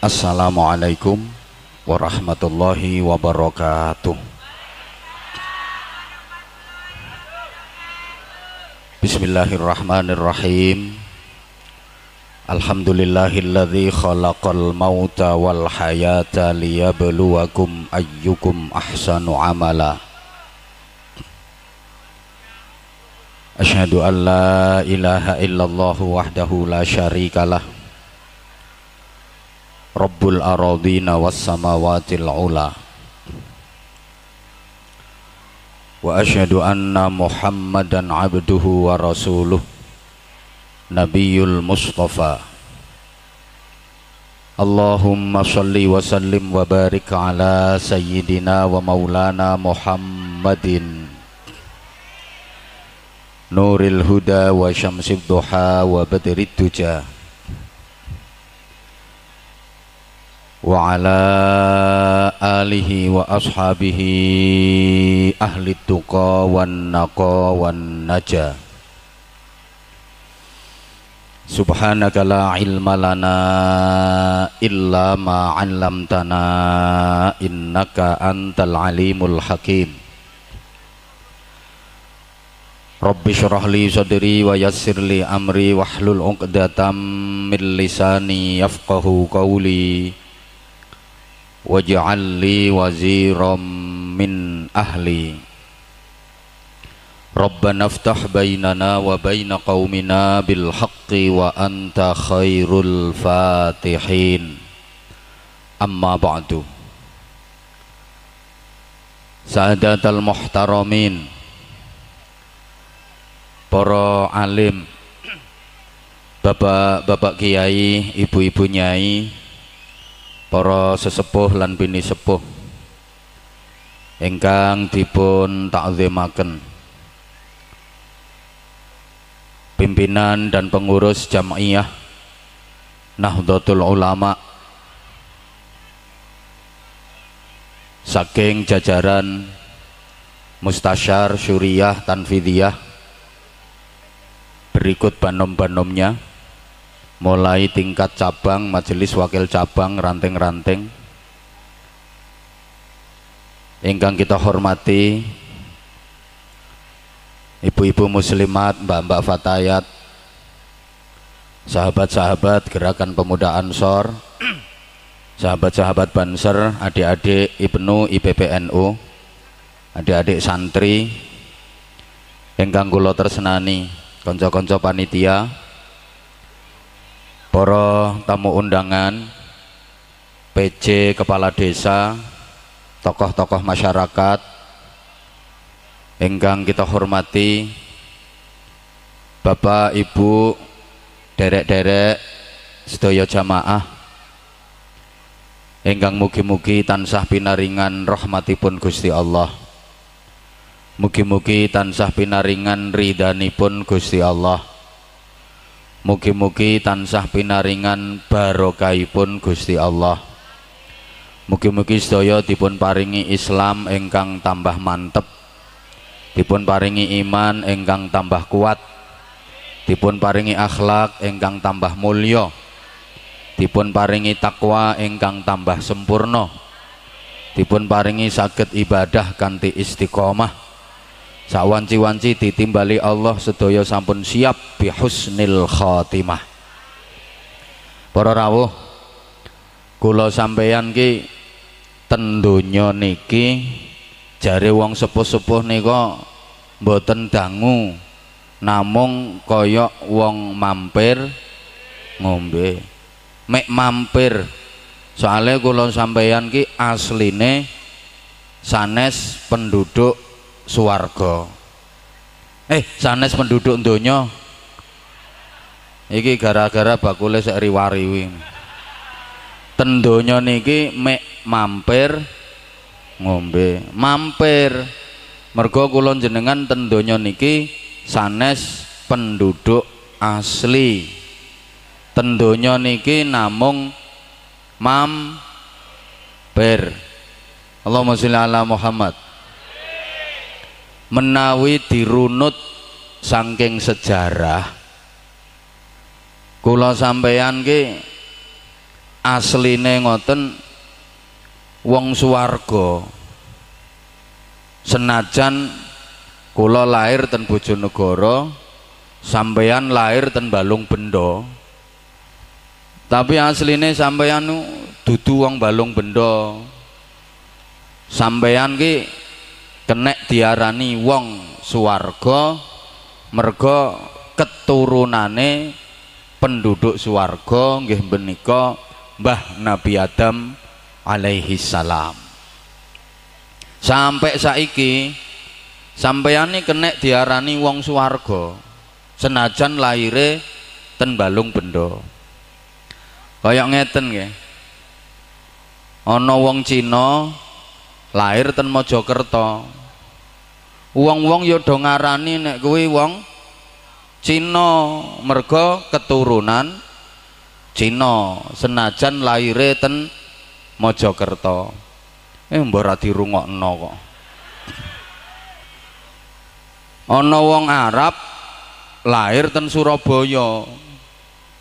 Assalamualaikum warahmatullahi wabarakatuh. Bismillahirrahmanirrahim. Alhamdulillahilladzi khalaqal mauta wal hayata liyabluwakum ayyukum ahsanu amala. Asyhadu an la ilaha illallah wahdahu la syarikalah Rabbul aradina was samawatil ula. Wa asyhadu anna Muhammadan abduhu wa rasuluh Nabiyul Mustafa. Allahumma salli wa sallim wa barik ala sayyidina wa maulana Muhammadin. Nuril huda wa syamsid duha wa badrid duja وعلى آله وأصحابه أهل التقى والنقى والنجا سبحانك لا علم لنا إلا ما علمتنا إنك أنت العليم الحكيم رب اشرح لي صدري ويسر لي أمري واحلل عقدة من لساني يفقه قولي waj'al li waziram min ahli. Rabbana aftah bainana wa baina qaumina bil haqqi wa anta khairul fatihin. Amma ba'du. Sa'adatal muhtaramin. Para alim. Bapak-bapak kiai, ibu-ibu nyai para sesepuh lan bini sepuh ingkang dipun takzimaken. Pimpinan dan pengurus jamaiyah Nahdlatul Ulama saking jajaran Mustasyar Syuriyah Tanfidiyah berikut banom-banomnya mulai tingkat cabang, majelis wakil cabang, ranting-ranting. Ingkang kita hormati ibu-ibu muslimat, mbak-mbak fatayat, sahabat-sahabat gerakan pemuda Ansor, sahabat-sahabat Banser, adik-adik Ibnu IPPNU, adik-adik santri, ingkang kula tersenani, konco-konco panitia, para tamu undangan PJ kepala desa tokoh-tokoh masyarakat enggang kita hormati Bapak Ibu derek-derek sedaya jamaah enggang mugi-mugi tansah pinaringan rahmatipun Gusti Allah. Mugi-mugi tansah pinaringan ridhanipun Gusti Allah Mugi-mugi tansah pinaringan barokahipun Gusti Allah. Mugi-mugi sedaya dipun paringi Islam ingkang tambah mantep. Dipun paringi iman ingkang tambah kuat. Dipun paringi akhlak ingkang tambah mulya. Dipun paringi takwa ingkang tambah sempurna. Dipun paringi saged ibadah kanthi istiqomah sawanci-wanci ditimbali Allah sedaya sampun siap bihusnil khatimah. Para rawuh kula sampeyan ki tendonya niki jare wong sepuh-sepuh nika mboten dangu namung kaya wong mampir ngombe. Mek mampir soalnya kula sampeyan ki asline sanes penduduk suwarga. Eh sanes penduduk donya. Iki gara-gara bakule sek riwariwi. Tendonya niki mek mampir ngombe. Mampir. Mergo kula jenengan tendonya niki sanes penduduk asli. Tendonya niki namung mampir. Allahumma sholli ala Muhammad menawi dirunut saking sejarah kula sampeyan ki asline ngoten wong suwarga senajan kula lahir ten Bojonegoro sampeyan lahir ten Balung Bendo tapi asline sampeyan dudu wong Balung Bendo sampeyan ki kenek diarani wong suwarga merga keturunane penduduk suwarga nggih menika Mbah Nabi Adam alaihi salam. Sampai saiki sampeyan kenek diarani wong suwarga senajan lahire ten balung bendo kaya ngeten nggih. Ana wong Cina lahir ten Mojokerto wong-wong ya do ngarani nek kuwi wong Cina merga keturunan Cina senajan lahire ten Mojokerto. Eh mbok ora dirungokno kok. Ana wong Arab lahir ten Surabaya.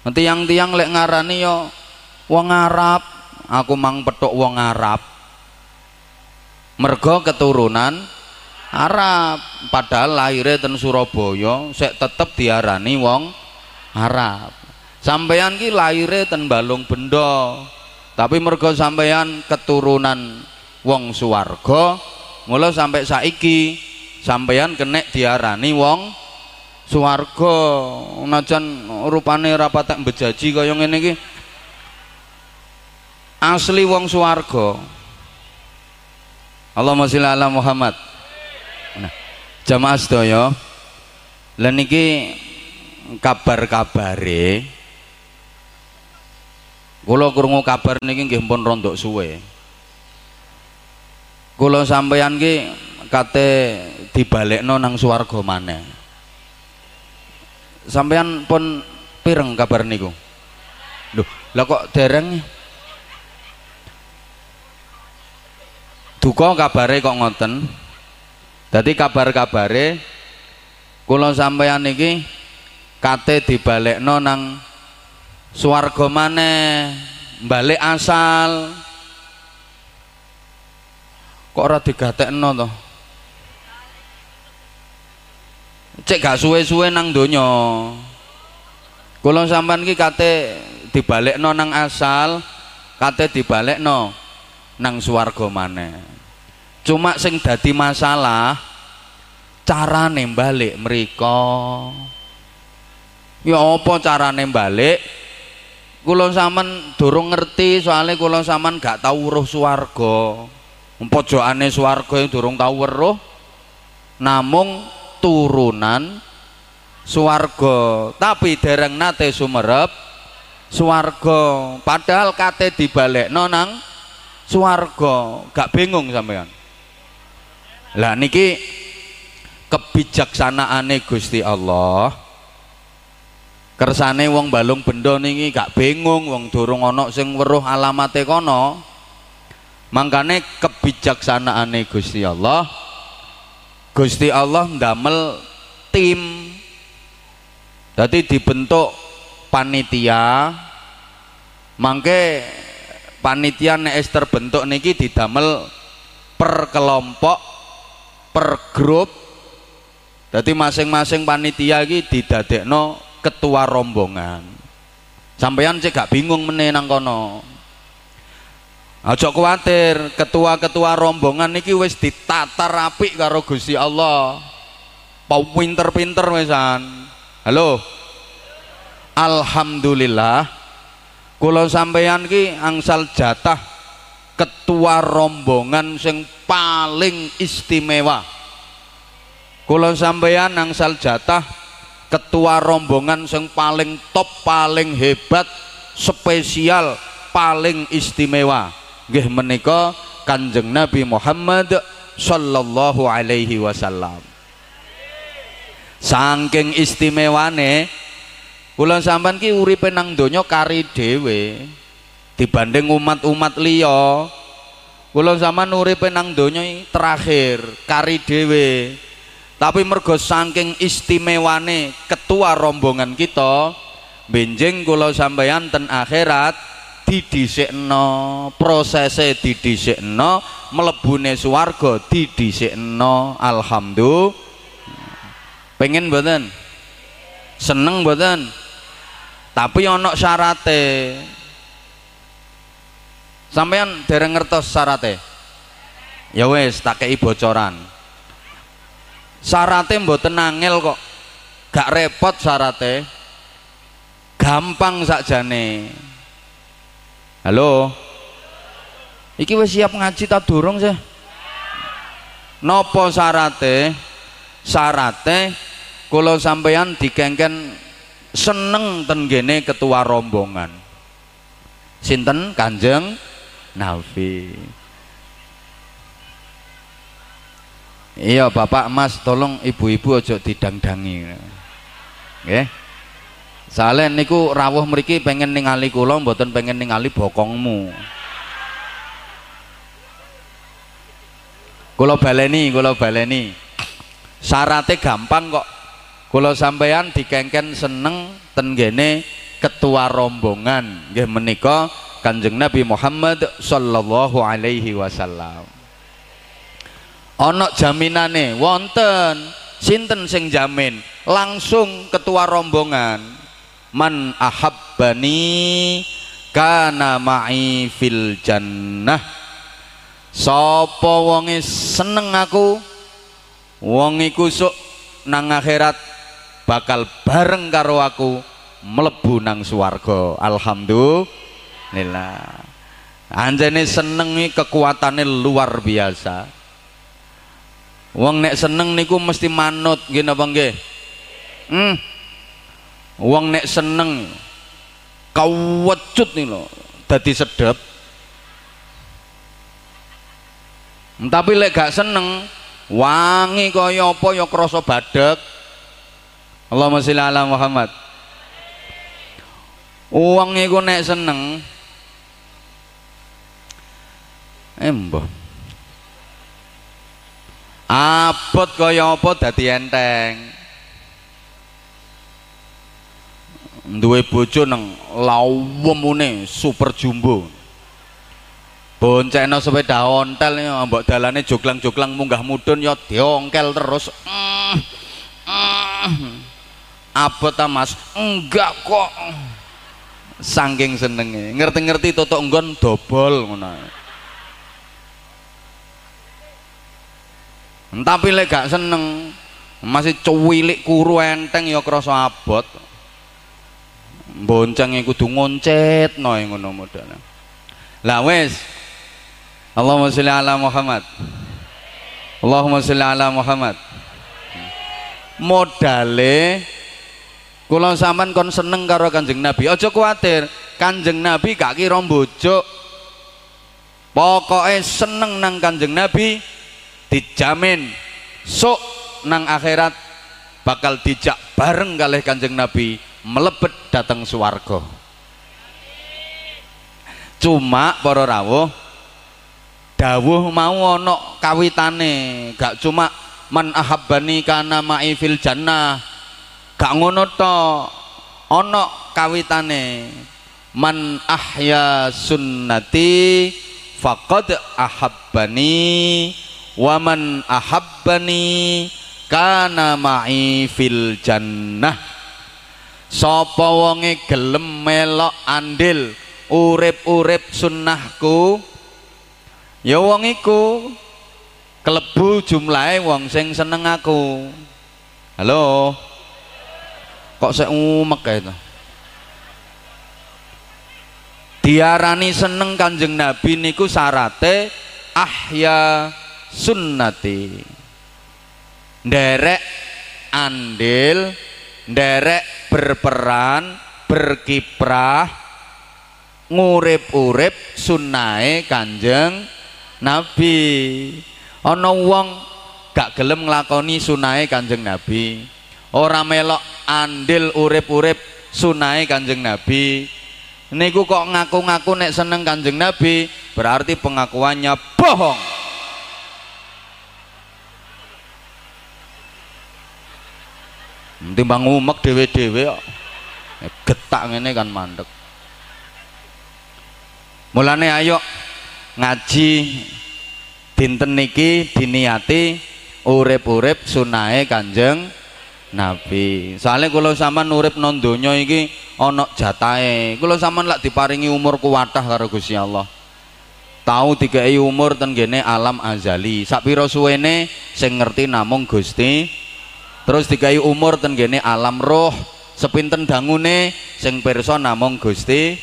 Tiang-tiang lek ngarani yo wong Arab aku mang petuk wong Arab. Mergo keturunan Arab. Padahal lahirnya ten Surabaya sek tetep diarani wong Arab. Sampeyan ki lahirnya ten Balung Bendo tapi mergo sampeyan keturunan wong suwarga mula sampai saiki sampeyan kenek diarani wong suwarga. Najan rupane rapatek bejaji kaya ngene iki. Asli wong suwarga. Allahumma sholli ala Muhammad jamaah sedaya lan kabar-kabare Kula krungu kabar niki nggih pun rondok suwe. Kula sampeyan ki kate dibalekno nang swarga maneh. Sampeyan pun pireng kabar niku? Loh, lah kok dereng? Duka kabare kok ngoten. Dadi kabar-kabare kula sampeyan niki kate dibalekno nang swarga maneh balik asal. Kok ora digatekno to? Cek gak suwe-suwe nang donya. Kula sampean ki kate dibalekno nang asal kate dibalekno nang swarga maneh cuma sing dadi masalah carane balik mereka ya apa carane balik kula sampean durung ngerti soalnya kula sampean gak tau weruh swarga. Pojokane swarga durung tau weruh. Namung turunan swarga. Tapi dereng nate sumerep swarga. Padahal kate dibalekno nang swarga. Gak bingung sampean lah niki kebijaksanaane Gusti Allah kersane wong balung bendo niki gak bingung wong durung ana sing weruh alamate kono. Mangkane kebijaksanaane Gusti Allah Gusti Allah ndamel tim. Jadi dibentuk panitia. Mangke panitia nek terbentuk niki didamel per kelompok per grup jadi masing-masing panitia iki didadekno ketua rombongan. Sampeyan cek gak bingung meneh nang kono. Aja kuatir ketua-ketua rombongan niki wis ditata rapi karo Gusti Allah. Pinter-pinter wesan. Halo? Alhamdulillah. Kula sampeyan ki angsal jatah ketua rombongan sing paling istimewa. Kula sampeyan angsal jatah ketua rombongan yang paling top paling hebat spesial paling istimewa. Nggih menika Kanjeng Nabi Muhammad sallallahu alaihi wasallam. Saking istimewane kula sampean ki uripe nang donya kari dhewe dibanding umat-umat liya. Kula sampean uripe nang donya terakhir kari dhewe. Tapi mergo saking istimewane ketua rombongan kita benjing kula sampeyan ten akhirat didhisikno prosese didhisikno mlebune swarga didhisikno. Alhamdulillah. Pengen mboten? Seneng mboten? Tapi ana syarate sampean dereng ngertos syarate? Ya wis tak kei bocoran. Syarate mboten angel kok. Gak repot syarate. Gampang sakjane. Halo? Iki wis siap ngaji tak durung sih? Nopo syarate? Syarate kalau sampeyan dikengken seneng tenggene ketua rombongan. Sinten? Kanjeng Nabi iya bapak mas tolong ibu-ibu ojo didang-dangi nggih Soalnya niku rawuh mriki pengen ningali kula mboten pengen ningali bokongmu. Kula baleni, kula baleni. Syaratnya gampang kok. Kula sampean dikengken seneng tenggene ketua rombongan nggih menika Kanjeng Nabi Muhammad sallallahu alaihi wasallam. Ana jaminane wonten sinten sing jamin? Langsung ketua rombongan man ahabbani kana ma'i fil jannah. Sapa wonge seneng aku? Wong iku sok nang akhirat bakal bareng karo aku mlebu nang swarga. Alhamdulillah anjene seneng kekuatannya luar biasa wong nek seneng niku mesti manut nggih napa nggih hmm Wong nek seneng kawecut nih lo, dadi sedep. Tapi lek gak seneng, wangi kaya apa ya krasa badhek. Allahumma sholli ala Muhammad. Wong iku nek seneng embo. Abot kaya apa dadi enteng. duwe bojo nang lawemune super jumbo bonceno sepeda ontel ya mbok dalane joglang-joglang munggah mudun ya diongkel terus mm, mm. apa ta mas enggak kok saking senenge ngerti-ngerti totok nggon dobol ngono tapi lek gak seneng masih cuwilik kuru enteng ya krasa abot. Bonceng yang kudu ngoncet no ngono modalnya. Lah wes Allahumma sholli ala Muhammad. Allahumma sholli ala Muhammad. Modale kula sampean kon seneng karo Kanjeng Nabi. Aja kuatir Kanjeng Nabi gak kira bojo pokoknya seneng nang Kanjeng Nabi dijamin sok nang akhirat bakal dijak bareng kalih Kanjeng Nabi melebet datang suwargo cuma para rawuh dawuh mau ono kawitane gak cuma man ahabbani kana ma'i fil jannah gak ngono to ono kawitane man ahya sunnati faqad ahabbani wa man ahabbani kana ma'i fil jannah. Sapa wonge gelem melok andil urip-urip sunnahku? Ya wong iku kelebu jumlahe wong sing seneng aku. Halo? Kok saya umek itu diarani seneng kanjeng nabi niku syarate ahya sunnati. Nderek andil nderek berperan berkiprah ngurip-urip sunnahe kanjeng nabi. Ana wong gak gelem nglakoni sunnahe kanjeng nabi. Ora melok andil urip-urip sunnahe kanjeng nabi. Niku kok ngaku-ngaku nek seneng kanjeng nabi berarti pengakuannya bohong timbang umek dhewe-dhewe kok getak ngene kan mandek mulane ayo ngaji dinten niki diniati urip-urip sunahe Kanjeng Nabi. Soalnya kalau sama urip non donya iki ana jatahe. Kalau sama lak diparingi umur kuwatah karo Gusti Allah. Tahu dikai umur ten alam azali. Sak pira suwene sing ngerti namung Gusti. Terus dikai umur ten gene alam roh. Sepinten dangune sing pirsa namung Gusti.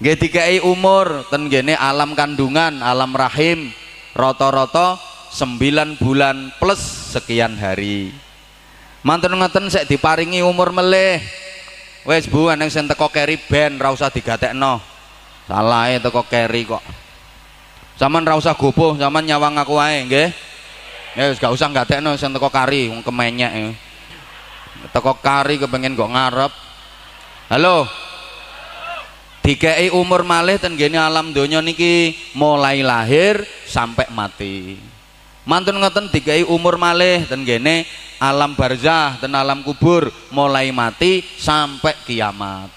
Nggih dikai umur ten gene alam kandungan, alam rahim. Rata-rata 9 bulan plus sekian hari mantan ngeten saya diparingi umur meleh wes bu aneh sing teko keri ben ra usah digatekno salah teko keri kok zaman ra usah gopoh zaman nyawang aku ae nggih ya gak usah gatekno sing teko kari wong kemenyek e. teko kari kepengen kok ngarep. Halo? Dikei umur malih ten gene alam donya niki mulai lahir sampai mati. Mantun ngoten dikai umur malih ten gene alam barzah dan alam kubur mulai mati sampai kiamat.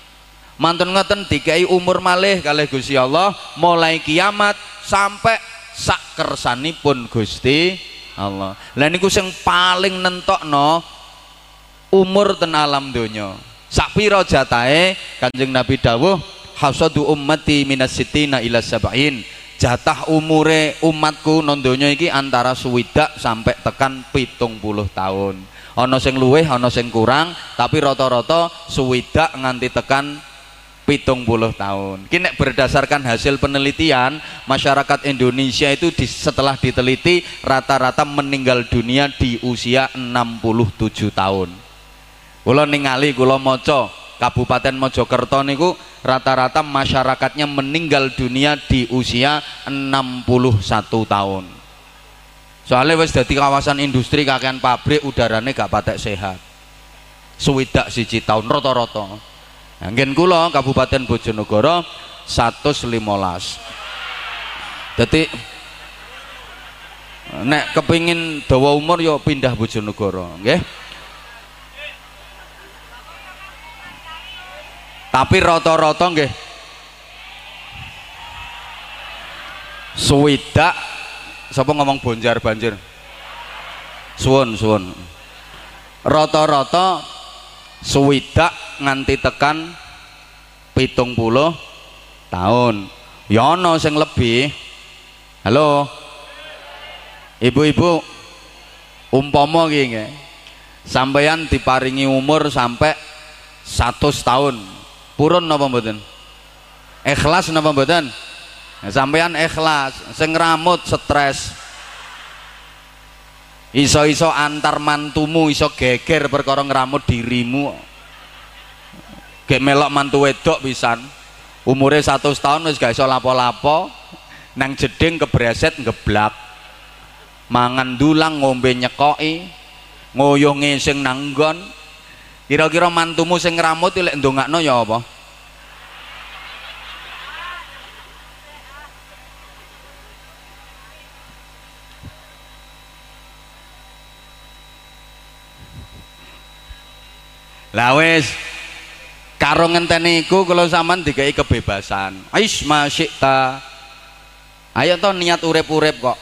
Mantun ngoten dikai umur malih kalih Gusti Allah mulai kiamat sampai sak pun Gusti Allah. Lah niku sing paling nentokno umur ten alam donya. Sak pira jatahe Kanjeng Nabi dawuh hasadu ummati minas sitina ila sab'in. Jatah umure umatku nondonya iki antara suwidak sampai tekan pitung puluh tahun. Ono sing luweh ono sing kurang tapi rata-rata suwidak nganti tekan pitung puluh tahun kini berdasarkan hasil penelitian masyarakat Indonesia itu di, setelah diteliti rata-rata meninggal dunia di usia 67 tahun kula ningali kula maca Kabupaten Mojokerto niku rata-rata masyarakatnya meninggal dunia di usia 61 tahun. Soalnya wis dadi kawasan industri kakean pabrik udaranya gak patek sehat. Suwidak siji tahun rata-rata. Ngen kula Kabupaten Bojonegoro 115. Jadi nek kepingin dawa umur yo pindah Bojonegoro, nggih. tapi rata-rata nggih suwidak sapa ngomong bonjar banjir suwun suwun rata-rata suwidak nganti tekan pitung puluh tahun. Ya ana sing lebih. Halo? Ibu-ibu umpama gini sampeyan diparingi umur sampai 100 tahun. Purun napa mboten? Ikhlas napa mboten? Nah, sampean ikhlas sing rambut stres. Iso-iso antar mantumu iso geger perkara ngramut dirimu gek melok mantu wedok pisan. Umure 100 tahun wis gak iso lapo-lapo. Nang jeding kebreset ngeblak. Mangan dulang ngombe nyekoki. Ngoyo ngising nanggon Kira-kira mantumu sing ngramut lek ndongakno ya apa? Lah wis karo ngenteni iku kula sampean dikai kebebasan. Ais masyikta. Ayo to niat urip-urip kok.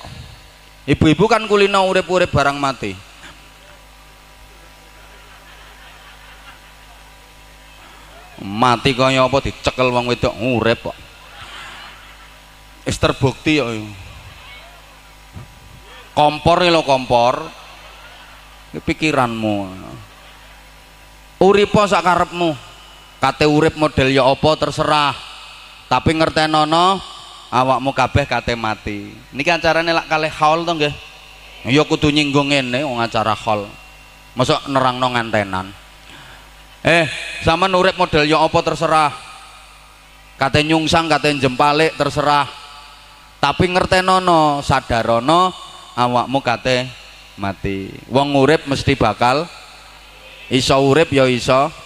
Ibu-ibu kan kulino urip-urip barang mati. mati kaya apa dicekel wong wedok urip kok wis terbukti ya kompor lho kompor pikiranmu uripo sak karepmu kate urip model ya apa terserah. Tapi ngertenono awakmu kabeh kate mati. Niki acarane lak kalih haul to nggih? Ya kudu nyinggung ngene wong acara haul. Mosok nerangno ngantenan. Eh sama nurip model yang apa terserah. Kata nyungsang kata jempalik terserah. Tapi ngertenono sadarono awakmu kate mati. Wong urip mesti bakal iso urip ya iso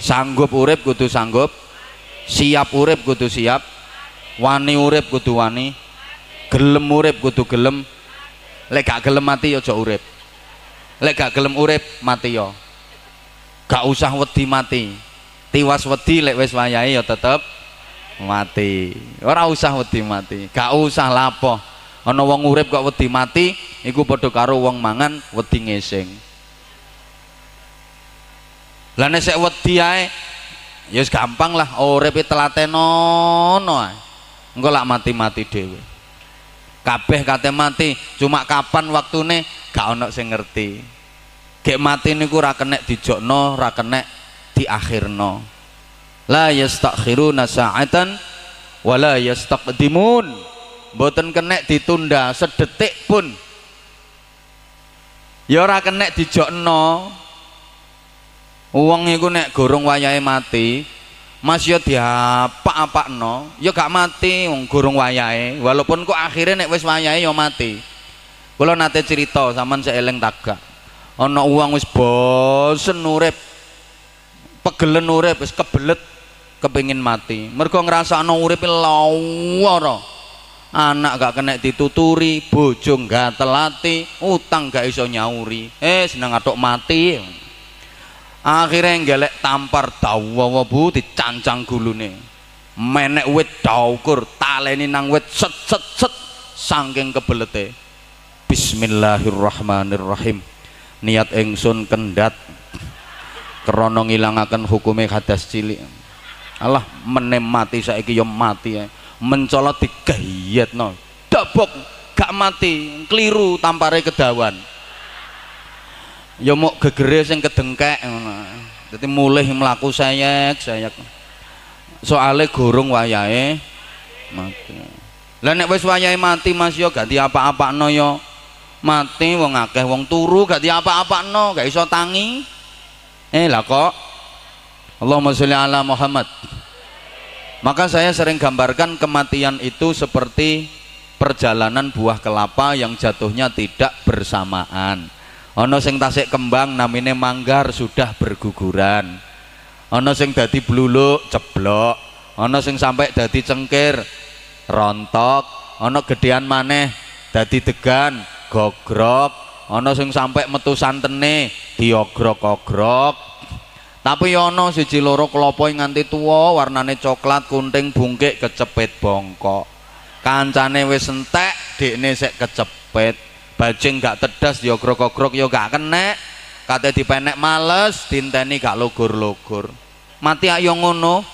sanggup urip kudu sanggup. Siap urip kudu siap. Wani urip kudu wani. Gelem urip kudu gelem. Lek gak gelem mati ya aja urip. Lek gak gelem urip mati ya. Gak usah wedi mati. Tiwas wedi lek wis wayahe ya tetep mati. Ora usah wedi mati. Gak usah lapo ana wong urip kok wedi mati iku padha karo wong mangan wedi ngesing lah nek sik wedi ae ya gampang lah urip telatenono ae. Engko lak mati-mati dhewe. Kabeh kate mati cuma kapan waktune gak ono sing ngerti. Gek mati niku ora kenek dijokno ora kenek diakhirno. La yastakhiruna sa'atan wala yastaqdimun. Mboten kenek ditunda sedetik pun. Ya ora kenek dijokno Uang iku nek gorong wayahe mati, Mas yo diapak-apakno, yo gak mati wong gorong wayahe, walaupun kok akhirnya nek wis wayahe yo mati. Kula nate cerita sampean seeleng tagak. Ana uang wis bosen urip. Pegelen urip wis kebelet kepingin mati. Mergo ngrasakno uripe lara. Anak gak kena dituturi, bojo gak telati, utang gak iso nyauri. Eh seneng atok mati akhirnya ngelek tampar dawa bu dicancang gulune. Menek wit daukur taleni nang wit set set set sangking kebelete. Bismillahirrahmanirrahim. Niat engsun kendat krono ngilangaken hukume hadas cilik. Allah menem mati saiki yo mati ya mencolot digayetno dabok gak mati. Keliru tampare kedawan ya mau gegere sing kedengkek ngono. Dadi mulih mlaku sayek sayek. Soale gorong wayahe mati. Lah nek wis wayahe mati Mas yo gak diapa-apakno yo. Mati wong akeh wong turu gak diapa-apakno, gak iso tangi. Eh lah kok Allahumma sholli ala Muhammad. Maka saya sering gambarkan kematian itu seperti perjalanan buah kelapa yang jatuhnya tidak bersamaan ana sing tasik kembang namine manggar sudah berguguran. Ana sing dadi bluluk ceblok. Ana sing sampai dadi cengkir rontok. Ana gedean maneh dadi degan gogrok. Ana sing sampai metu santene diogrok-ogrok. Tapi ana siji loro klopo nganti tuwa warnane coklat kunting bungkik kecepet bongkok. Kancane wis entek dekne sik kecepet bajing gak tedas ya grok-grok ya gak kena kate dipenek males dinteni gak logur-logur mati ayo ngono.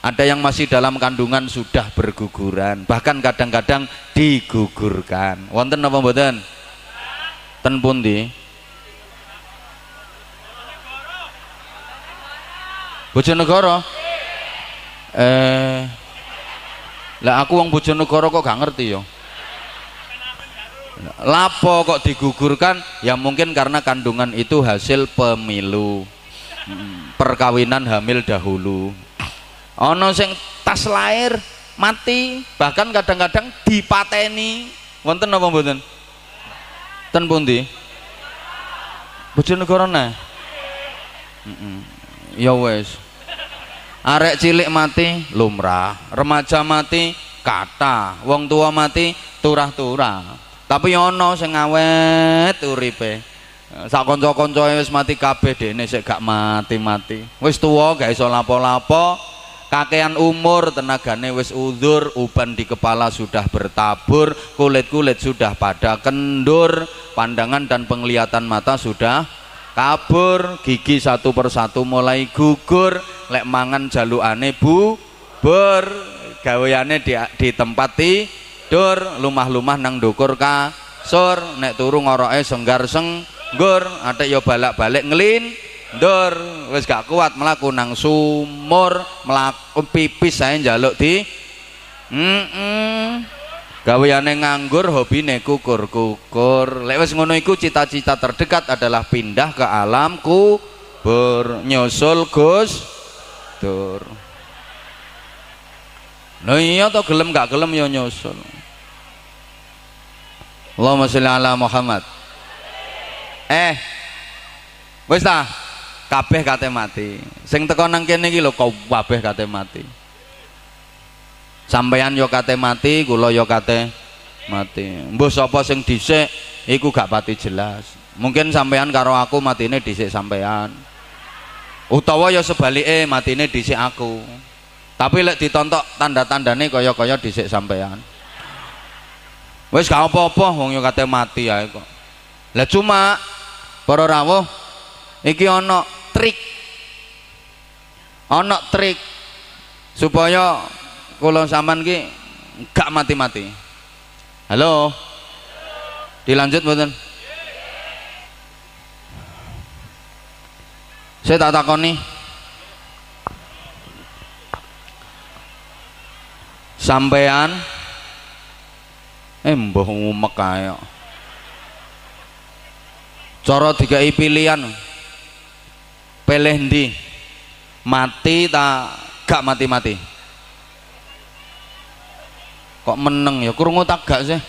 Ada yang masih dalam kandungan sudah berguguran. Bahkan kadang-kadang digugurkan. Wonten apa mboten? Ten pundi? Bojonegoro? Eh lah aku wong Bojonegoro kok gak ngerti ya lapo kok digugurkan? Ya mungkin karena kandungan itu hasil pemilu. Perkawinan hamil dahulu. Ono sing tas lahir mati bahkan kadang-kadang dipateni. Wonten apa mboten? Ten pundi? Bojonegoro nah ya wes. Arek cilik mati lumrah. Remaja mati kata. Wong tua mati turah-turah tapi ono sing awet uripe. Sak kanca-kancae wis mati kabeh dene sik gak mati-mati. Wis tuwa gak iso lapo-lapo. Kakean umur tenagane wis udur uban di kepala sudah bertabur kulit-kulit sudah pada kendur pandangan dan penglihatan mata sudah kabur gigi satu persatu mulai gugur lek mangan jalukane bu ber gaweane di, di tempat tidur lumah-lumah nang dukur kasur nek turu ngoroke senggar senggur ada yo balak-balik ngelin. Dur wis gak kuat melaku nang sumur melaku pipis saya njaluk di. Mm -mm. gaweane nganggur hobine kukur-kukur. Lek wis ngono iku cita-cita terdekat adalah pindah ke alam kubur. Nyusul Gus Dur. Nah iya to gelem gak gelem ya nyusul Allahumma sholli ala Muhammad. Eh wis ta? Kabeh kate mati. Sing teko nang kene iki lho kabeh kate mati. Sampeyan yo kate mati kula yo kate mati. Mbuh sapa sing dhisik iku gak pati jelas. Mungkin sampeyan karo aku matine dhisik sampeyan. Utawa ya sebalike matine dhisik aku. Tapi lek ditontok tanda-tandane kaya-kaya dhisik sampean wis gak apa-apa wong yo kate mati ae kok. Lah cuma para rawuh iki ana trik. Ana trik supaya kula sampean ki gak mati-mati. Halo? Dilanjut mboten? Saya tak takoni. Sampean eh mbah ngumek kae. Cara dikai pilihan. Pilih mati tak gak mati-mati? Kok meneng ya? Krungu tak gak sih?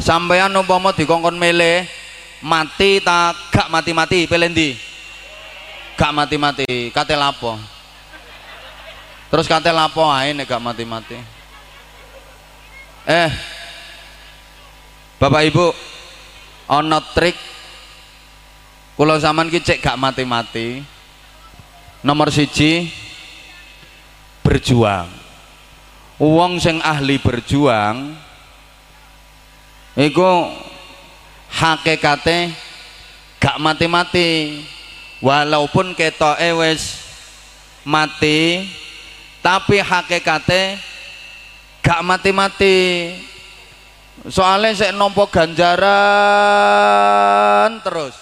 Sampean umpama dikongkon mele mati tak gak mati-mati? Pilih ndi? Gak mati-mati. Kate lapo terus kate lapo ae gak mati-mati? Eh Bapak Ibu ana trik. Kula zaman ki cek gak mati-mati. Nomor siji berjuang. Uang sing ahli berjuang iku hakikate gak mati-mati. Walaupun ketoke wis mati tapi hakikate gak mati-mati soalnya saya nompo ganjaran terus.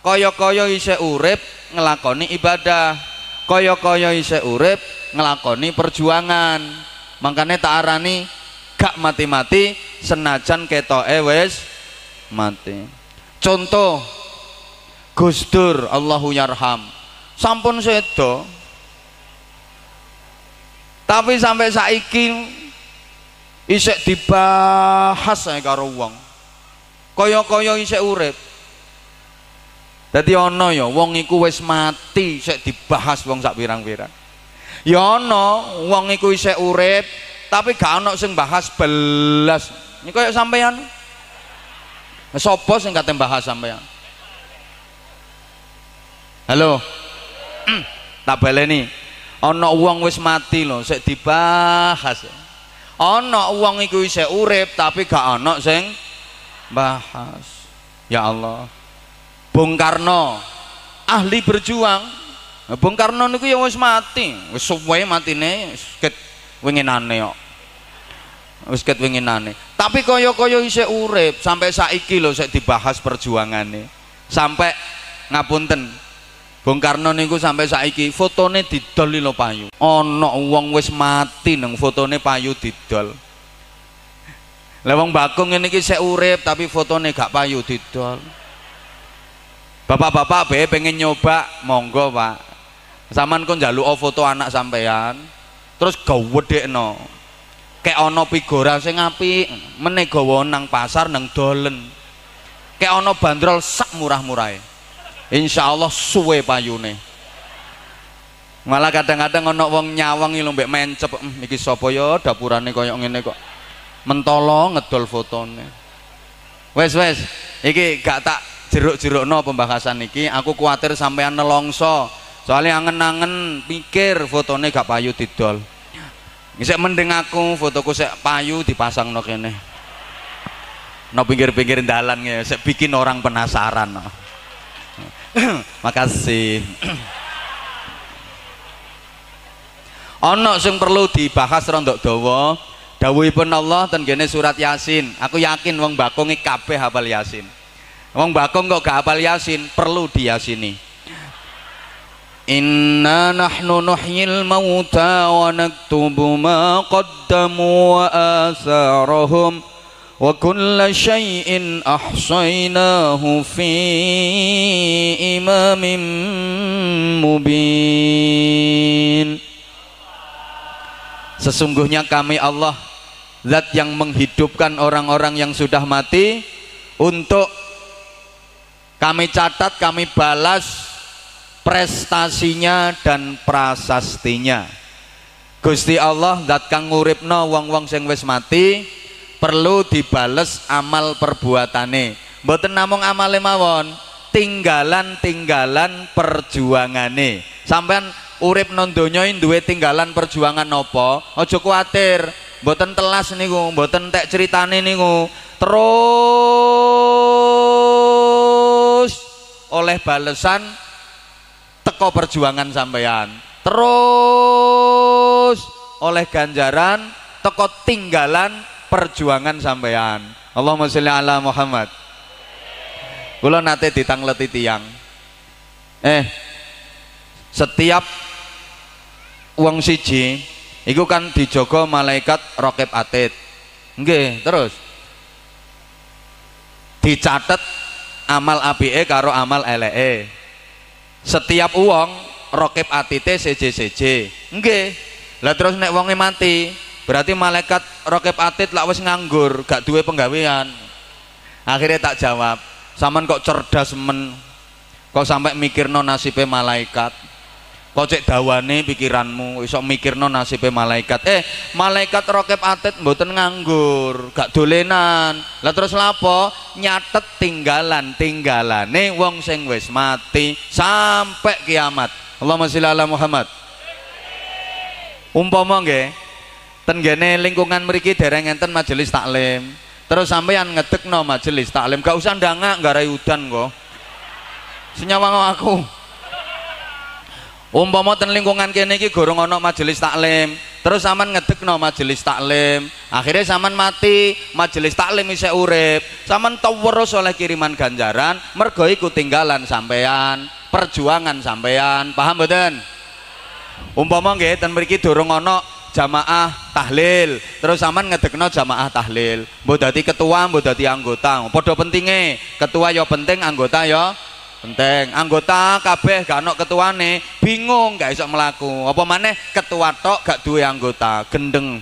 Koyo-koyo ise urip ngelakoni ibadah. Koyo-koyo ise urip ngelakoni perjuangan. Makanya tak arani gak mati-mati senajan keto ewes mati. Contoh Gusdur Allahu yarham. Sampun sedo. Tapi sampai saiki isek dibahas saya karo wong. Kaya-kaya isek urip. Dadi ana ya wong iku wis mati isek dibahas wong sak pirang-pirang. Ya ana wong iku isek urip tapi gak ana sing bahas belas. Ini kaya sampean sapa sing kate bahas sampean halo? Tak baleni. Ana wong wis mati lho sik dibahas ana wong iku isih urip tapi gak ana sing bahas ya Allah. Bung Karno ahli berjuang. Bung Karno niku ya wis mati. Wis suwe matine ket winginane kok. Wis ket winginane. Tapi kaya-kaya isih urip sampai saiki lho sik dibahas perjuangane. Sampai ngapunten Bung Karno niku sampai saiki fotone didol lho payu. Ana wong wis mati nang fotone payu didol. Lah wong Bakung ngene iki sik urip tapi fotone gak payu didol. Bapak-bapak be pengen nyoba, monggo Pak. Saman kok njaluk foto anak sampean, terus gawedekno. Kayak ana figura sing apik, meneh gawa nang pasar nang dolen. Kayak ana bandrol sak murah-murahe. Insya Allah suwe payune. Malah kadang-kadang ono wong nyawang iki mbek mencep iki sapa ya? Dapurane kaya ngene kok. Mentolo ngedol fotone. Wes wes. Iki gak tak jeruk-jerukno pembahasan iki. Aku kuatir sampean nelongso. Soalnya angen-angen pikir fotone gak payu didol. Bisa mending aku fotoku sek payu dipasang no kene. No pinggir-pinggir dalan ya sek bikin orang penasaran. no. Makasih. Ono sing perlu dibahas rondok dawa. Dawuhipun Allah ten kene surat Yasin. Aku yakin wong Bakung iki kabeh hafal Yasin. Wong Bakung kok gak hafal Yasin, perlu diyasini. Inna nahnu nuhyil mauta wa naktubu ma qaddamu wa asarahum وكل شيء أحصيناه في إمام مبين Sesungguhnya kami Allah Zat yang menghidupkan orang-orang yang sudah mati Untuk kami catat, kami balas prestasinya dan prasastinya Gusti Allah zat kang nguripno wong-wong sing wis mati perlu dibales amal perbuatane. Mboten namung amale mawon tinggalan-tinggalan perjuangane. Sampean urip non donya duwe tinggalan perjuangan apa? Aja kuwatir mboten telas niku mboten tek critane niku. Terus oleh balesan teko perjuangan sampeyan. Terus oleh ganjaran teko tinggalan perjuangan sampeyan. Allahumma sholli ala Muhammad. Kula nate ditangleti tiang eh setiap uang siji iku kan dijogo malaikat rokib atid. Nggih terus. Dicatat amal apike karo amal elee setiap uang rokib atite CJ CJ nggih. Lah terus nek wonge mati berarti malaikat rokib atid lak wis nganggur gak duwe penggawean. Akhirnya tak jawab saman kok cerdas men? Kok sampai mikirno nasibe malaikat? Kok cek dawane pikiranmu iso mikirno nasibe malaikat? Eh malaikat rokep atit mboten nganggur gak dolenan. Lah terus lapo nyatet tinggalan tinggalane wong sing wis mati sampai kiamat. Allahumma sholli ala Muhammad. Umpama nggih ten lingkungan mriki dereng enten majelis taklim. Terus sampeyan ngedekno majelis taklim. Gak usah ndangak nggarai udan kok. Senyawa aku. Umpama ten lingkungan kene iki gorong ana majelis taklim. Terus sampean ngedekno majelis taklim. Akhirnya sampean mati majelis taklim isih urip. Sampean terus oleh kiriman ganjaran mergo iku tinggalan sampean perjuangan sampean paham mboten? Umpama nggih ten mriki durung ana jamaah tahlil. Terus aman ngedekno jamaah tahlil. Mbok dadi ketua mbok dadi anggota. Padha pentinge ketua ya penting anggota ya penting. Anggota kabeh gak ono ketuane bingung gak iso melaku apa maneh ketua tok gak duwe anggota gendeng.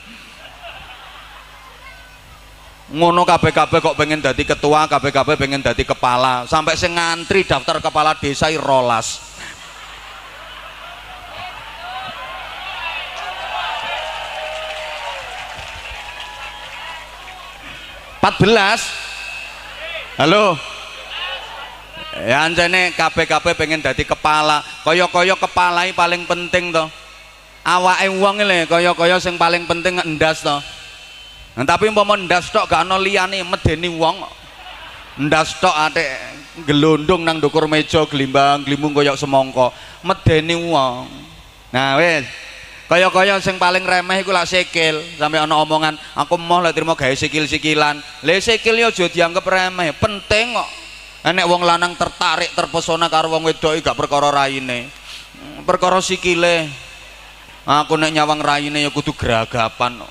Ngono kabeh-kabeh kok pengen dadi ketua kabeh-kabeh pengen dadi kepala. Sampai sing ngantri daftar kepala desa rolas 14 halo. Ya anjane KPKP pengen dadi kepala. Kaya-kaya kepalai paling penting toh awake wong lho kaya-kaya sing paling penting ndas toh nah, tapi umpama ndas tok gak ana liyane medeni wong. Ndas tok atik gelundung nang dukur meja glimbang glimbung kaya semongko medeni wong. Nah wis kaya-kaya sing paling remeh iku lak sikil. Sampai ana omongan aku mau lek trimo gawe sikil-sikilan. Le sikil yo aja dianggap remeh penting kok. Nek wong lanang tertarik terpesona karo wong wedok gak perkara raine. Perkara sikile. Aku nek nyawang raine ya kudu geragapan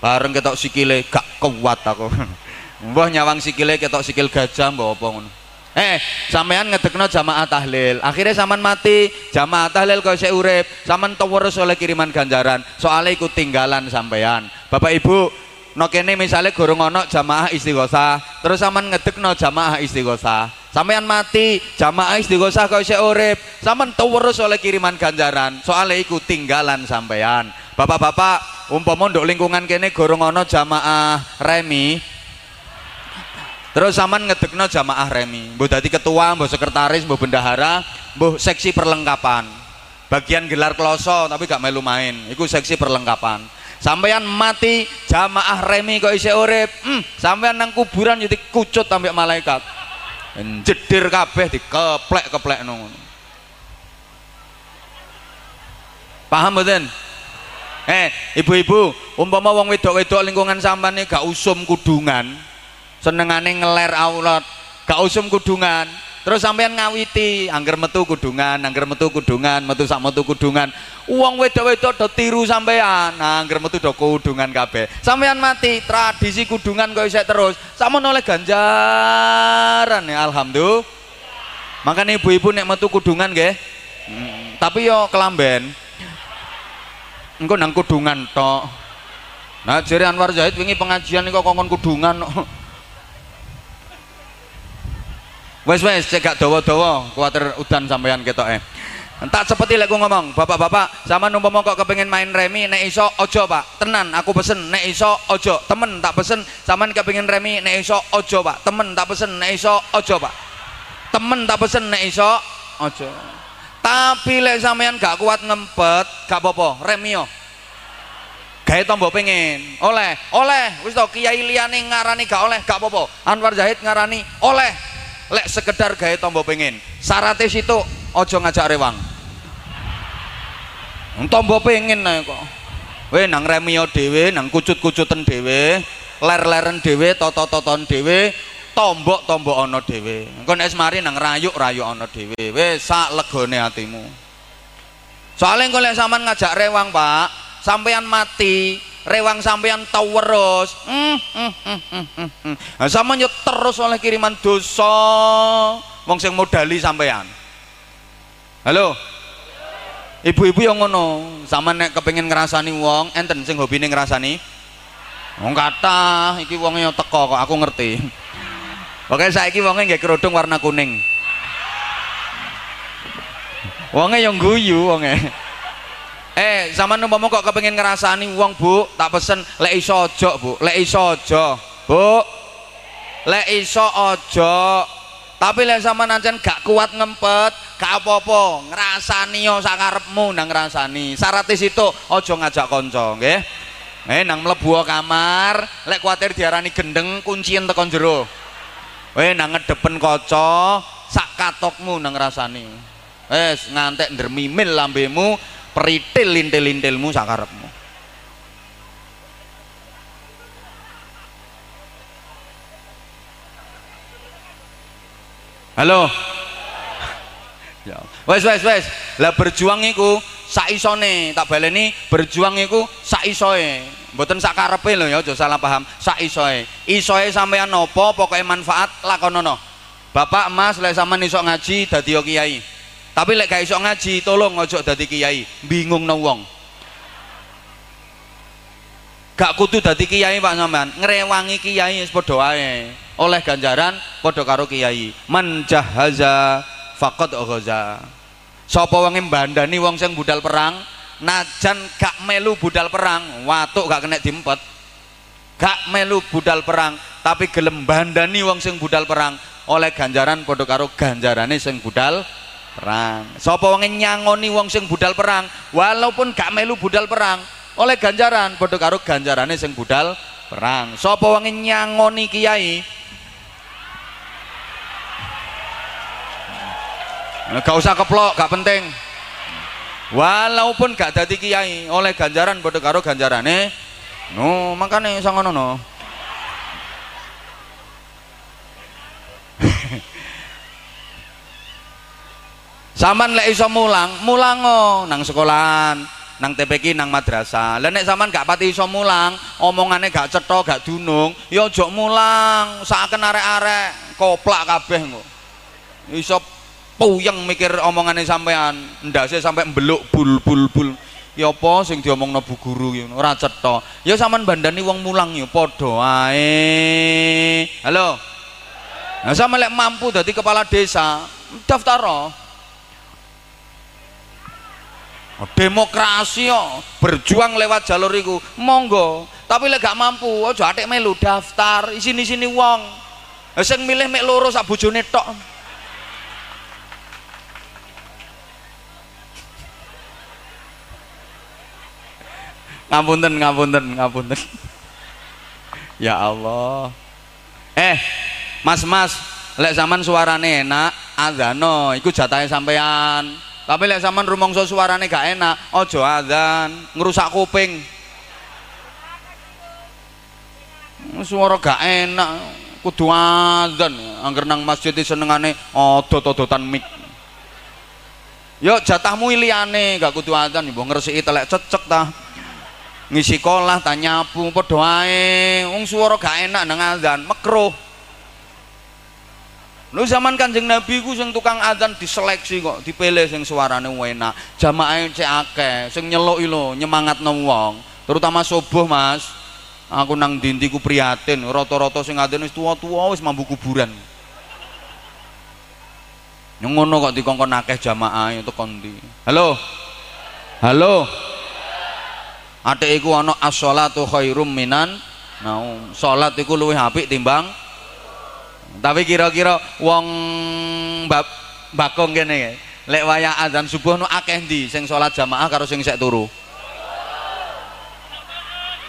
bareng ketok sikile gak kuat aku. Mbah nyawang sikile ketok sikil gajah mbah apa ngono Eh, sampean ngedekno jamaah tahlil. Akhirnya sampean mati, jamaah tahlil kau saya urip, sampean terus oleh kiriman ganjaran. Soalnya ikut tinggalan sampean. Bapak Ibu, no kene misalnya gorong ono jamaah istighosah, terus sampean ngedekno jamaah istighosah. Sampean mati, jamaah istighosah kau saya urip, sampean terus oleh kiriman ganjaran. Soalnya ikut tinggalan sampean. Bapak-bapak, umpama nduk lingkungan kene gorong ono jamaah remi, Terus zaman ngedekno jamaah remi, mbok dadi ketua, mbok sekretaris, mbok bendahara, mbok seksi perlengkapan. Bagian gelar kloso tapi gak melu main, itu seksi perlengkapan. Sampean mati jamaah remi kok isih urip, hmm, sampean nang kuburan jadi kucut sampai malaikat. Jedir kabeh dikeplek-keplek nung. Paham mboten? Eh, ibu-ibu, umpama wong wedok-wedok lingkungan sampean gak usum kudungan, senengane ngeler aulat. Gak usum kudungan. Terus sampean ngawiti angger metu kudungan angger metu kudungan metu sak metu kudungan. Uang wedok-wedok do tiru sampean. Nah, angger metu do kudungan kabeh. Sampean mati tradisi kudungan kok isek terus. Sama oleh ganjaran ya alhamdulillah. Makanya ibu-ibu nek metu kudungan nggih. Hmm, tapi yo kelamben. Engko nang kudungan tok. Nah jari Anwar Zahid wingi pengajian kok kongkon kudungan wes wes cek gak dawa-dawa kuatir udan sampean eh tak seperti lek ngomong bapak-bapak sama umpama kok kepengen main remi nek iso ojo pak. Tenan aku pesen nek iso ojo temen tak pesen sampean kepengen remi nek iso ojo pak. Temen tak pesen nek iso ojo pak. Temen tak pesen nek iso ojo tapi lek sampean gak kuat ngempet gak apa-apa remio gawe tombok pengen oleh oleh. Wis to kiai liyane ngarani gak oleh gak apa-apa. Anwar Zahid ngarani oleh lek sekedar gawe tombok pengen syaratnya situ ojo ngajak rewang tombok pengen nah kok we nang remio dewe nang kucut-kucutan dewe ler-leren dewe toto-toton dewe tombok-tombok ana dhewe. Engko nek mari nang rayuk-rayuk ana dhewe. Wis sak legone atimu. Soalnya lek sampean ngajak rewang, Pak, sampean mati, rewang sampean tau terus. Hmm, hmm, hmm, hmm, hmm. hmm. Nah, sampean yo terus oleh kiriman dosa wong sing modali sampean. Halo. Ibu-ibu yang ngono, sama nek kepengin ngrasani wong, enten sing hobine ngrasani. Wong kata, iki wong yo teko kok aku ngerti. Oke saiki wonge nggak kerudung warna kuning. Wonge yang guyu wonge. Eh, sama umpama kok kepengen ngerasani wong, Bu, tak pesen lek iso aja, Bu. Lek iso aja. Bu. Lek iso aja. Tapi lek sama nancen gak kuat ngempet, gak apa-apa, ngrasani yo sakarepmu nang ngrasani. Syarat situ aja ngajak kanca, nggih. Eh nang mlebu kamar, lek kuatir diarani gendeng kuncien tekan jero. Weh nang ngedepen kaca sak katokmu nang rasani. Wes ngantek ndermimil lambemu, peritil lintil-lintilmu sakarepmu. Halo. Ya. Wes wes wes. Lah berjuang iku sak isone, tak baleni berjuang iku sak isoe mboten sak karepe lho ya aja salah paham sak isoe isoe sampean nopo pokoknya manfaat lakonono bapak emas lek sampean iso ngaji dadi kiai tapi lek gak iso ngaji tolong ojo dadi kiai. Bingung no wong. Gak kudu dadi kiai Pak sampean. Ngrewangi kiai wis padha oleh ganjaran padha karo kiai. Man jahaza faqad ghaza. Sapa wong mbandani wong sing budal perang? Najan gak melu budal perang watuk gak kena diempet. Gak melu budal perang tapi gelem bandani wong sing budal perang. Oleh ganjaran padha karo ganjarane sing budal perang. Sapa wong nyangoni wong sing budal perang walaupun gak melu budal perang oleh ganjaran padha karo ganjarane sing budal perang. Sapa wong nyangoni kiai? Gak usah keplok gak penting. Walaupun gak dadi kiai oleh ganjaran padha karo ganjarane. No makane sangono no Saman lek iso mulang, mulango nang sekolahan, nang TPK nang madrasah. Lah nek sampean gak pati iso mulang, omongane gak cetha, gak dunung, ya aja mulang, saken arek-arek koplak kabeh kok. Iso puyeng mikir omongane sampean ndase sampai mbeluk bul bul bul ya apa sing diomongno bu guru ngono ora cetha. Ya sampean bandani wong mulang ya padha ae. Halo? Nah sama lek mampu dadi kepala desa daftar demokrasi yo. Berjuang lewat jalur iku. Monggo. Tapi lek gak mampu aja atik melu daftar isini-sini wong. Sing milih mek loro sak bojone tok. Ngapunten ngapunten ngapunten. Ya Allah. Eh mas mas lek zaman suarane enak adzano iku jatahe sampean tapi lek zaman rumongso suarane gak enak ojo adzan ngerusak kuping. Suara gak enak kudu adzan. Angger nang masjid senengane odot-odotan mik Yo jatahmu liyane gak kudu adzan mbok ngresiki telek cecek ta. Ngisi kolah tak nyapu padha ae. Swara gak enak nang azan makruh Lu zaman Kanjeng Nabi ku sing tukang azan diseleksi kok, dipilih sing suarane enak. Jamaah cek akeh, sing nyeluki lho, nyemangatno wong. Terutama subuh, Mas. Aku nang dinti ku prihatin, rata-rata sing adzan wis tuwa-tuwa wis mambu kuburan. Ngono kok dikongkon akeh jamaah itu kondi. Halo. Halo atik iku ana as-shalatu khairum minan naum salat iku luwih apik timbang tapi kira-kira wong bab bakong kene lek wayah adzan subuh nu akeh ndi sing jamaah karo sing sek turu?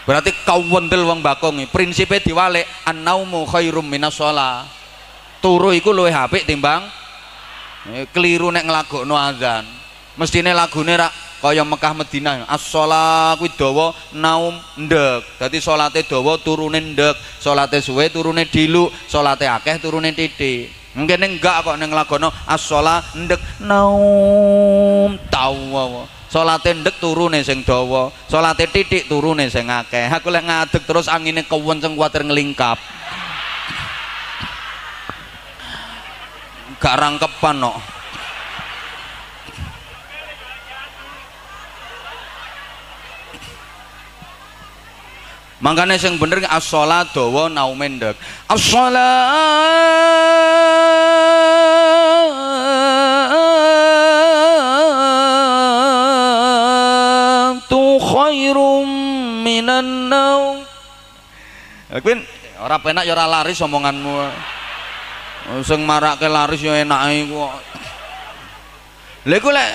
Berarti kau wendel wong bakong prinsipnya diwalik an-naumu khairum minas sholat turu iku luwih apik timbang eh, keliru nek nglagokno adzan. Mestine lagune rak kaya Mekah Madinah as-shalah dawa naum ndek. Dadi salate dawa turune ndek. Salate suwe turune dilu salate akeh turune titik. Mungkin enggak kok ning lagono as-shalah ndek naum tawa salate ndek turune sing dawa. Salate titik turune sing akeh. Aku lek ngadeg terus angine kewenceng kuwatir nglingkap gak rangkepan kok. no. Makanya yang bener as-sholat dawa naumen ndek. As-sholatu khairum minan naum. Kuwi ora penak ya ora laris omonganmu. Sing marake laris ya enake kok. Lha iku lek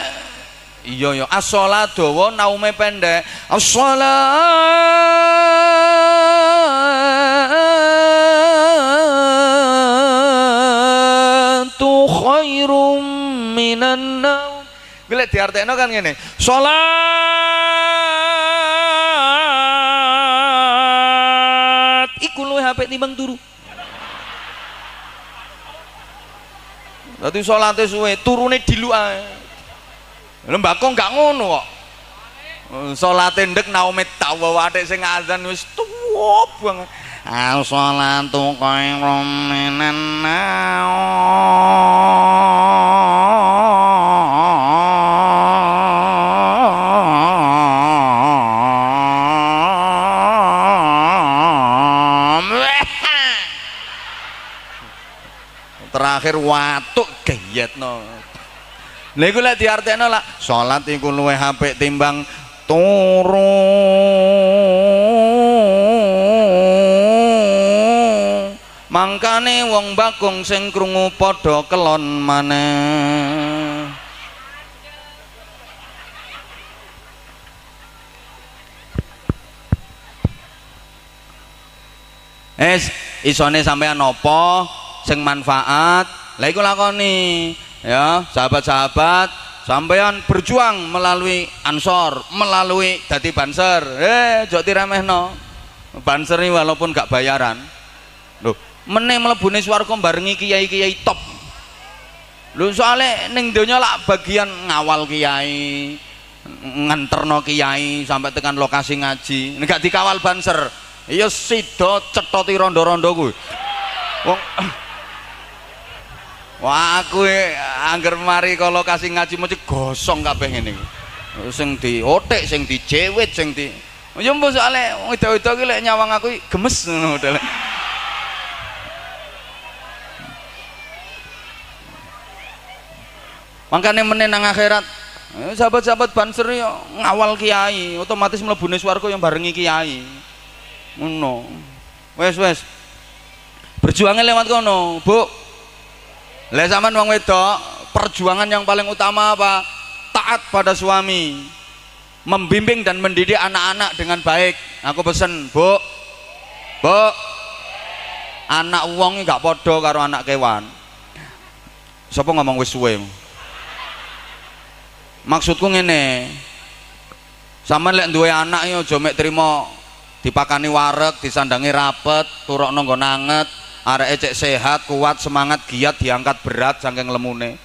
iya ya as-sholat dawa naume pendek. As-sholatu naum. Golek diartekno kan ngene. Salat iku luwih apik timbang turu. Dadi salate suwe, turune dilu ae. Lembako enggak ngono kok. Salate ndek naume tawa watik sing azan wis tuwa banget. As-salatu khairum minan naum. Terakhir watuk gayetno. Lha iku lek lah salat iku apik timbang turu. Mangkane wong bakung sing krungu padha kelon maneh. Es isone sampean napa sing manfaat? Lah iku lakoni ya sahabat-sahabat sampean berjuang melalui ansor melalui dadi banser. Eh jok diremehno. Banser ini walaupun gak bayaran. Loh meneh mlebune swarga barengi kiai-kiai top. Lho soalnya ning donya lak bagian ngawal kiai nganterno kiai sampai tekan lokasi ngaji. Gak dikawal banser iya sido cetoti rondo-rondo kuwi. Wong Wah aku angger mari ke lokasi ngaji mesti gosong kabeh ngene iki. Sing diotek, sing dijewit, sing di Ya mbok soalé wedok-wedok iki lek nyawang aku gemes ngono modele. Makanya meneh nang akhirat sahabat-sahabat banser yo ngawal kiai, otomatis mlebune swarga yang barengi kiai. Ngono. Wes wes. Berjuangnya lewat kono, Bu. Lah zaman wong wedok, perjuangan yang paling utama apa? Taat pada suami. Membimbing dan mendidik anak-anak dengan baik. Aku pesen, Bu. Bu. Anak wong gak podo karo anak kewan. Siapa ngomong wis suwe? Maksudku ngene. Sama lek duwe anak yo aja mek trimo dipakani wareg, disandangi rapet, turokno nggon anget, arek cek sehat kuat semangat giat diangkat berat saking lemune.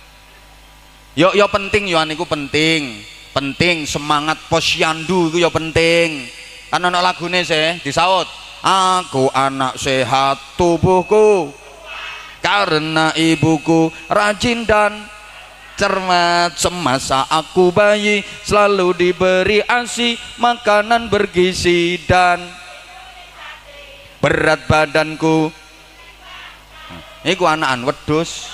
Yo yo penting yo aniku penting. Penting semangat posyandu itu yo penting. Kan ana lagune sih disaut aku anak sehat tubuhku. Karena ibuku rajin dan cermat semasa aku bayi selalu diberi asi makanan bergizi dan berat badanku Iku anakan wedus.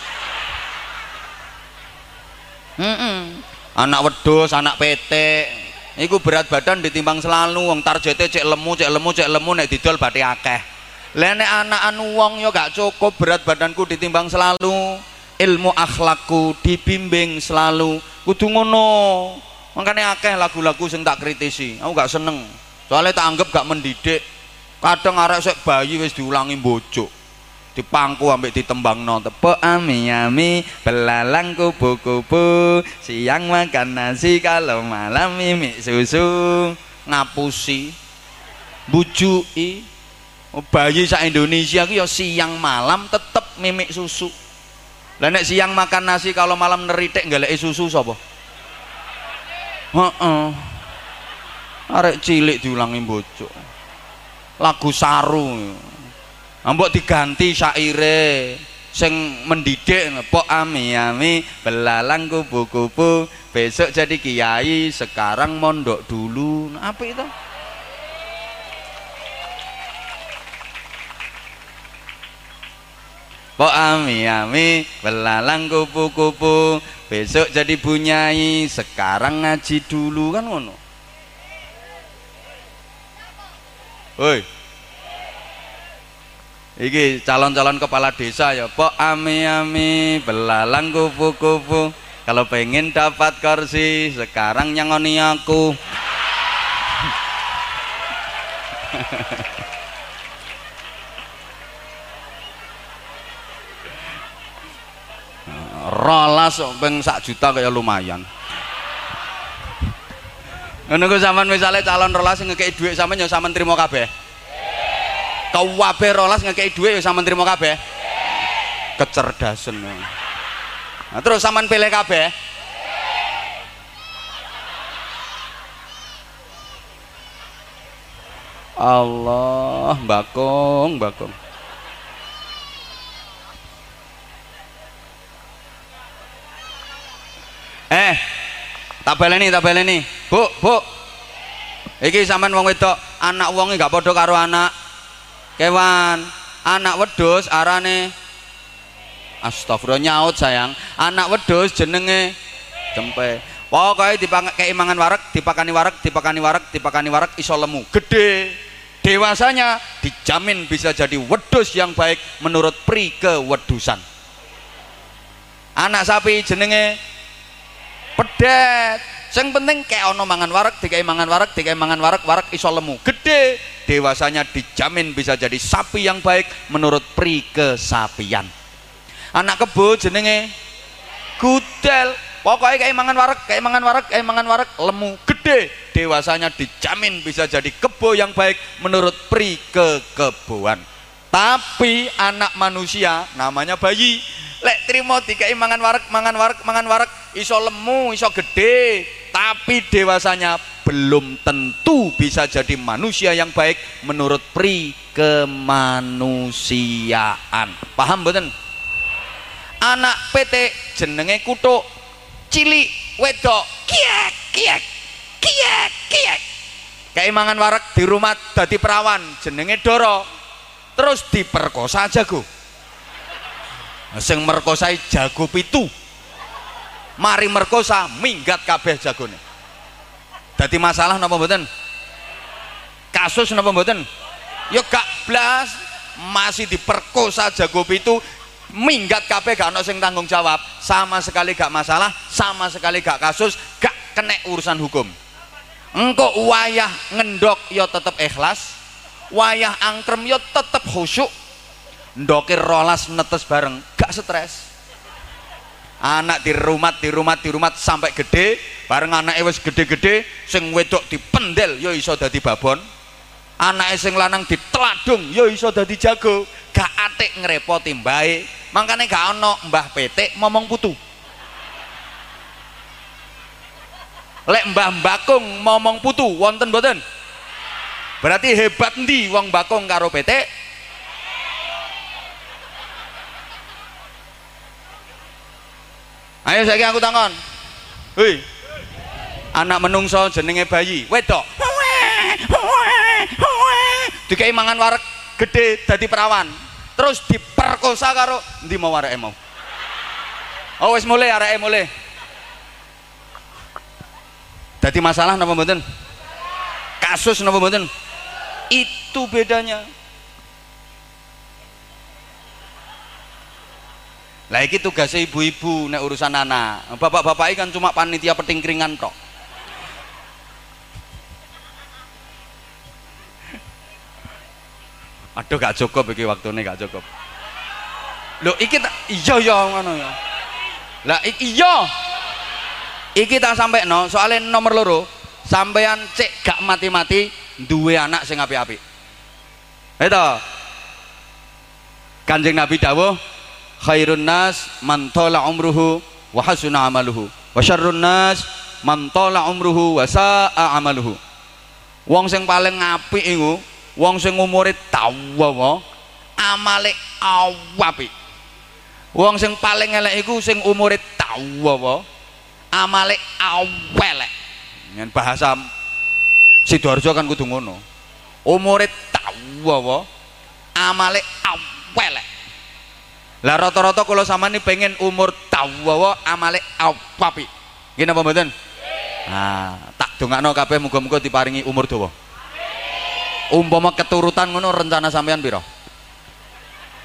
Mm -mm. Anak wedus, anak PT. Iku berat badan ditimbang selalu wong targete cek lemu, cek lemu, cek lemu nek didol bathi akeh. Lah nek anakan wong yo gak cukup berat badanku ditimbang selalu. ilmu akhlakku dibimbing selalu kudu ngono makanya akeh lagu-lagu sing tak kritisi aku gak seneng soalnya tak anggap gak mendidik kadang arek sek bayi wis diulangi bojo dipangku ambek ditembang no tepo ami ami belalang kupu kupu siang makan nasi kalau malam mimi susu. Ngapusi. Bujui oh, bayi sa Indonesia ki ya siang malam tetep mimik susu. Lah siang makan nasi kalau malam neritik galek susu sapa? Heeh. Arek cilik diulangi bojo lagu saru Ambok diganti syaire. Sing mendidik pok ami ami belalang kupu-kupu. Besok jadi kiai sekarang mondok dulu. Nah, apa itu Pok ami ami belalang kupu-kupu. Besok jadi bunyai sekarang ngaji dulu. Kan ngono? Woi Iki calon-calon kepala desa ya, Pok ami-ami, belalang kupu-kupu. Kalau pengen dapat kursi, sekarang nyangoni aku. rolas peng sak juta kayak lumayan ngono ku sampean misale calon rolas ngekeki dhuwit sampean ya sampean trimo kabeh kabeh rolas ngekei duit ya sama terima kabeh? Kecerdasan. Nah, terus saman pilih kabeh? Allah bakong bakong eh tak baleni tak baleni. Bu bu. Iki sampean wong wedok anak wonge gak padha karo anak kewan. Anak wedus arane astagfirullah nyaut sayang. Anak wedus jenenge tempe pokoknya dipakai mangan warak dipakani warak dipakani warak dipakani warak iso lemu. Gede dewasanya dijamin bisa jadi wedus yang baik menurut pri kewedusan. Anak sapi jenenge pedet yang penting kayak ono mangan warak dikai mangan warak dikai mangan warak warak iso lemu. Gede dewasanya dijamin bisa jadi sapi yang baik menurut pri kesapian. Anak kebo jenenge gudel. Pokoknya kayak mangan warak kayak mangan warak kayak mangan warak lemu. Gede dewasanya dijamin bisa jadi kebo yang baik menurut pri kekeboan. Tapi anak manusia namanya bayi lek trimo dikai mangan warak mangan warak mangan warak iso lemu iso gede tapi dewasanya belum tentu bisa jadi manusia yang baik menurut pri kemanusiaan. Paham betul anak PT jenenge kutuk cili wedok kiek kiek kiek kiek. Kayak mangan warak di rumah dadi perawan jenenge doro. Terus diperkosa jago sing merkosai jago pitu. Mari merkosa minggat kabeh jagone. Dadi masalah napa mboten? Kasus napa mboten? Ya gak blas masih diperkosa jago itu minggat kabeh gak ono sing tanggung jawab. Sama sekali gak masalah sama sekali gak kasus gak kena urusan hukum. Engkau wayah ngendok ya tetep ikhlas. Wayah angkrem ya tetep khusyuk ndokir rolas netes bareng gak stres. Anak di rumah di rumah di rumah sampai gede bareng anak wis gede-gede sing wedok dipendel yo iso dadi babon. Anak sing lanang diteladung yo iso dadi jago. Gak atik ngerepoti mbae. Makanya gak ono mbah petik ngomong putu. Lek mbah bakung ngomong putu wonten boten berarti hebat ndi wong bakung karo petik ayo saya aku tangan hei. Anak menungso jenenge bayi. Wedok. Dikai mangan warak gede dadi perawan. Terus diperkosa karo ndi mau warek mau? Oh wis mulai arek mulai dadi masalah napa mboten? Kasus napa mboten? Itu bedanya lah iki tugasnya ibu-ibu nek urusan anak bapak-bapak kan cuma panitia petingkringan tok. Aduh gak cukup iki waktunya gak cukup. Lho iki tak iya iya ngono ya lah iya. Iki tak sampai no soalnya nomor loro sampean cek gak mati-mati duwe anak sing api-api itu. Kanjeng Nabi dawuh khairun nas man tola umruhu wa hasuna amaluhu. Wa syarrun nas man tola umruhu wa sa'a amaluhu. Wong sing paling apik iku wong sing umure tawa amale awapi wong sing paling elek iku sing umure tawa amale awelek Dengan bahasa Sidoarjo kan kudu ngono. Umure tawa amale awelek. Lah rata-rata kula sampeyan pengen umur tawa amale awapi. Nggih napa mboten? Nah, tak dongakno kabeh muga-muga diparingi umur dawa. Umpama keturutan ngono rencana sampean piro?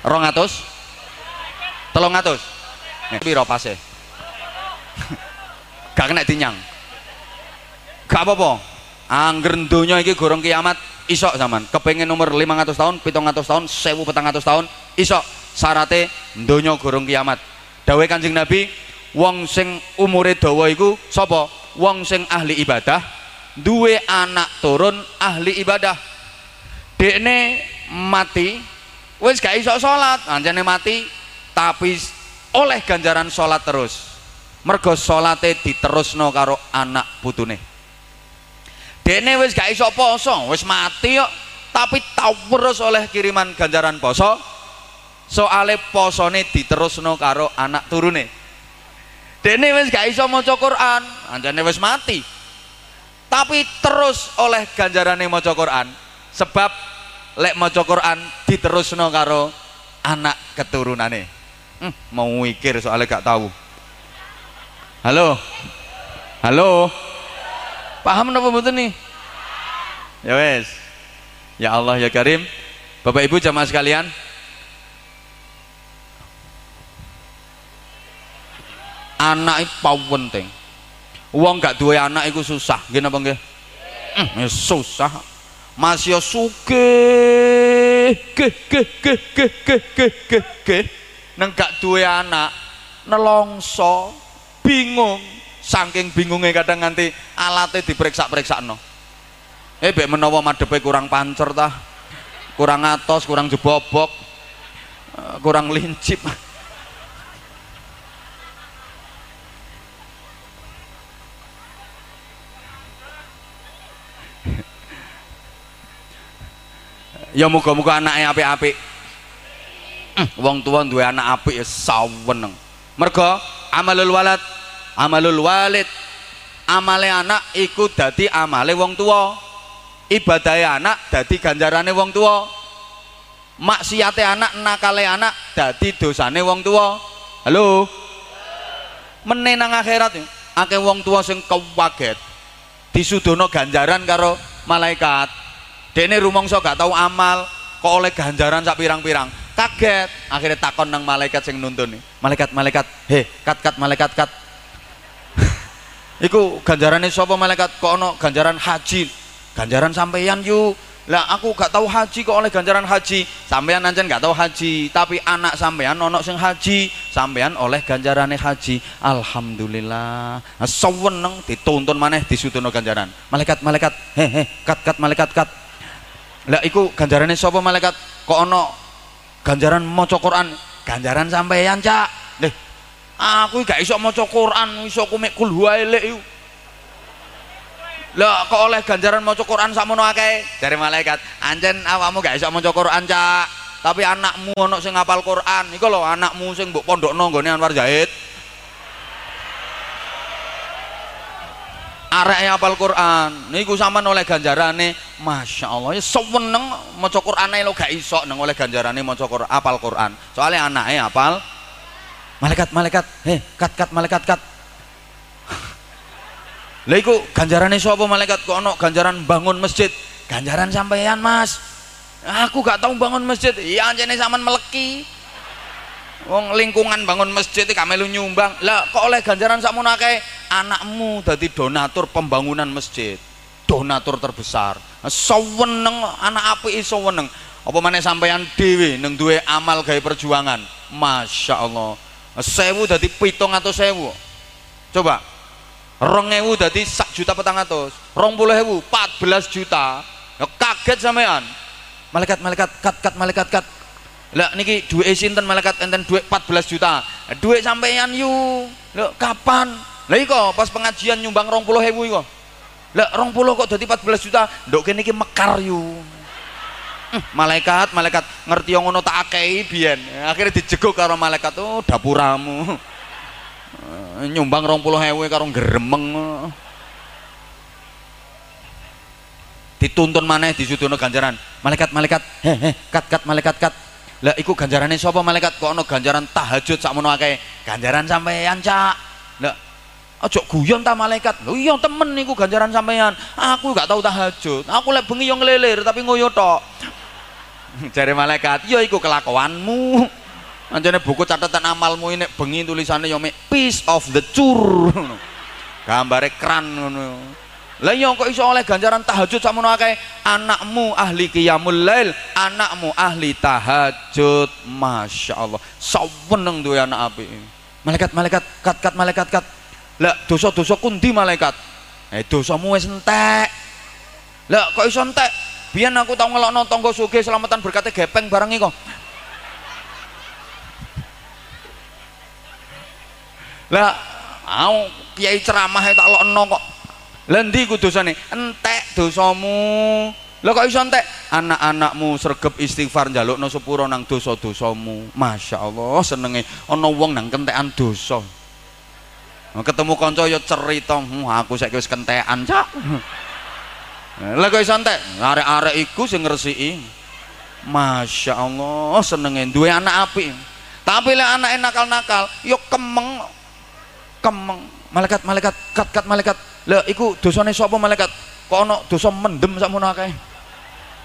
200? 300? Nek piro pase? Gak kena dinyang gak apa-apa angger donya iki gorong kiamat isok zaman kepengen nomor 500 tahun 700 tahun 1400 tahun isok syarate donya gorong kiamat. Dawe kanjeng nabi wong sing umure dawa iku sapa? Wong sing ahli ibadah duwe anak turun ahli ibadah. Dekne mati wis gak iso salat anjane mati tapi oleh ganjaran salat terus. Mergo salate diterusno karo anak putune. Dene wis gak iso poso wis mati kok. Tapi terus oleh kiriman ganjaran poso soale posone diterusno karo anak turune dene wis gak iso maca Quran anjane wis mati tapi terus oleh ganjarane maca Quran sebab lek maca Quran diterusno karo anak keturunane hmm, mau mikir soalnya gak tahu halo halo Paham apa betul nih? Ya wes. Ya Allah ya Karim. Bapak Ibu jamaah sekalian. Anak itu penting. Uang gak dua anak itu susah. Gini apa? Hmm, ya susah. Masih suke, ke ke ke ke ke ke ke ke. Neng gak dua anak, nelongso, bingung, saking bingungnya kadang nanti alatnya diperiksa-periksa no eh bek menawa madepe kurang pancer tah kurang atos kurang jebobok eh, kurang lincip ya muga-muga anaknya apik-apik. Wong tua dua anak apik ya saweneng. Mergo amalul walad. Amalul walid. Amale anak iku dadi amale wong tua ibadah anak dadi ganjarane wong tua maksiate anak nakale anak dadi dosane wong tua halo? Menenang akhirat akeh wong tua sing kewaget disudono ganjaran karo malaikat dene rumangsa gak tau amal kok oleh ganjaran sak pirang-pirang kaget akhirnya takon nang malaikat sing nuntun malaikat malaikat he kat kat malaikat kat Iku ganjaran sapa malaikat kok ono ganjaran haji. Ganjaran sampeyan yuk. Lah aku gak tahu haji kok oleh ganjaran haji. Sampeyan ancen gak tahu haji, tapi anak sampeyan ono sing haji, sampeyan oleh ganjarane haji. Alhamdulillah. Seweneng dituntun maneh disutono ganjaran. Malaikat malaikat, he he, kat kat malaikat kat. Lah iku ganjarane sapa malaikat? Kok ono ganjaran maca Quran, ganjaran sampeyan, Cak. Leh, aku gak iso maca Quran iso ku mek kul elek iku. Lah kok oleh ganjaran maca Quran sakmono akeh? Dari malaikat anjen awakmu gak iso maca Quran cak. Tapi anakmu ono sing ngapal Quran. Iku lho anakmu sing mbok pondokno nggone Anwar Zahid arek apal Quran. Niku sampean oleh ganjarane Masya Allah ya seweneng maca Quran lo gak iso nang oleh ganjarane maca Quran apal Quran. Soalnya anaknya apal malaikat malaikat heh kat kat malaikat kat. Lah iku ganjarane sapa malaikat? Kok ono ganjaran bangun masjid? Ganjaran sampeyan mas. Aku gak tahu bangun masjid. Iya anjene sampean meleki wong lingkungan bangun masjid iki melu nyumbang. Lah kok oleh ganjaran sakmono akeh? Anakmu dadi donatur pembangunan masjid. Donatur terbesar. Seweneng anak apik iso weneng. Apa maneh sampean dhewe neng duwe amal gawe perjuangan? Masya Allah sewu dadi pitung atau sewu. Coba. Rong ewu dadi sak juta petang atus. Rong puluh ewu 14 juta. Ya kaget sampean malaikat malaikat kat kat malaikat kat lah niki duit sinten malaikat enten duit 14 juta? Duit sampean yu. Lho kapan? Lah iko pas pengajian nyumbang rong puluh ewu iko lah rong puluh kok dadi 14 juta? Ndok kene iki mekar yu. Malaikat malaikat ngerti yang ngono tak akei biyen. Akhirnya dijeguk karo malaikat oh dapuramu. Eh, nyumbang rong puluh hewe karo geremeng. Dituntun maneh disudono ganjaran. Malaikat malaikat hehe kat kat malaikat kat lah iku ganjarane sapa malaikat kok ana ganjaran tahajud sakmono akeh ganjaran sampeyan cak lah Ojo guyon ta malaikat. Lho iya temen niku ganjaran sampeyan. Aku gak tahu tahajud. Aku lek bengi yo nglelir tapi ngoyo tok. Jare malaikat, "Ya iku kelakuanmu." Anjane buku catatan amalmu ini bengi tulisannya yo piece of the cur. Gambare kran ngono. Lah iya kok iso oleh ganjaran tahajud sakmono akeh? Anakmu ahli qiyamul lail, anakmu ahli tahajud. Masya Allah. Saweneng duwe anak apik. Malaikat, malaikat, kat kat malaikat kat. Lah dosa-dosa kundi malaikat? Eh dosamu wis entek. Lah kok iso entek? biar aku tau ngelokno tangga sugih selamatan berkatnya gepeng barang kok lah mau kiai ceramah tak lokno kok lendi ku dosane entek dosamu lah kok iso entek anak-anakmu sregep istighfar njalukno sepuro nang dosa-dosamu Masya Allah senenge ana wong nang kentekan dosa ketemu kanca ya cerita hmm, aku saiki wis kentekan cak lah kok iso entek? Arek-arek iku sing ngresiki. Masya Allah senenge duwe anak apik. Tapi lek anake nakal-nakal, yo kemeng kemeng. Malaikat malaikat kat kat malaikat. Lah iku dosane sapa malaikat? Kok ana dosa mendem sakmono akeh?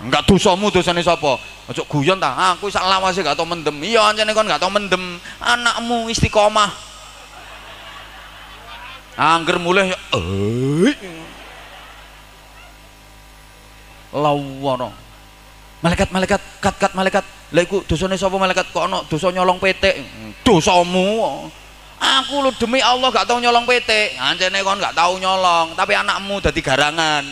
Enggak dosamu dosane sapa? Aja guyon ta. Aku sak lawase gak tau mendem. Iya ancene kon gak tau mendem. Anakmu istiqomah. Angger mulai eh lawono malaikat-malaikat kat-kat malaikat lha iku dosane sapa malaikat kok ana dosa nyolong petik dosamu aku lu demi Allah gak tau nyolong petik ancene kon gak tau nyolong tapi anakmu dadi garangan.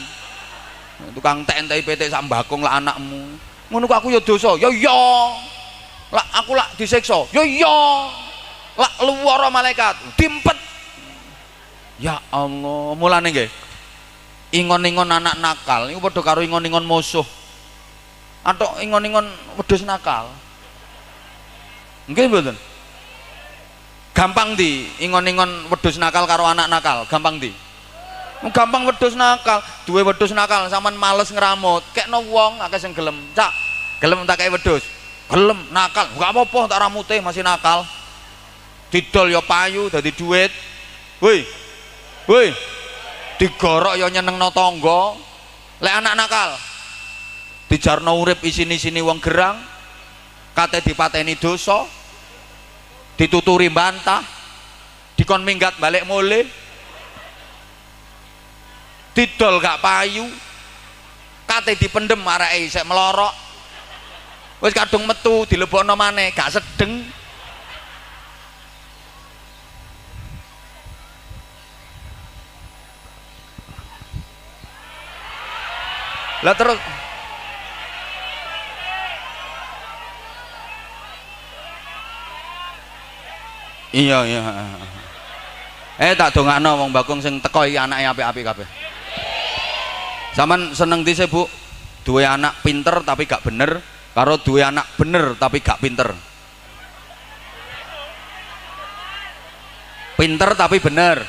Tukang tentei petik sak mbakung lah anakmu. Ngono aku ya dosa. Ya iya lah aku lah disiksa. Ya iya lah luwara malaikat. Dimpet. Ya Allah mulane nggih. Ingon-ingon anak nakal ini padha karo ingon-ingon musuh. Atau ingon-ingon wedhus nakal. Nggih mboten gampang di ingon-ingon wedhus nakal karo anak nakal gampang di gampang wedhus nakal. Duwe wedhus nakal sampean males ngramut. Kekno wong akeh sing gelem. Cak gelem tak kayak wedhus? Gelem nakal. Gak apa-apa tak ramute masih nakal. Didol ya payu dadi duit. Woi woi. Digorok ya nyenengno tangga. Lek anak nakal dijarno urip isini-sini wong gerang. Kate dipateni dosa dituturi bantah dikon minggat balik mule didol gak payu kate dipendem arake isek melorok wis kadung metu dilebokno maneh gak sedeng. Lah terus iya iya eh tak dongakno wong bakung sing teko iki anake apik-apik kabeh. Zaman seneng di Bu? Duwe anak pinter tapi gak bener karo duwe anak bener tapi gak pinter. Pinter tapi bener.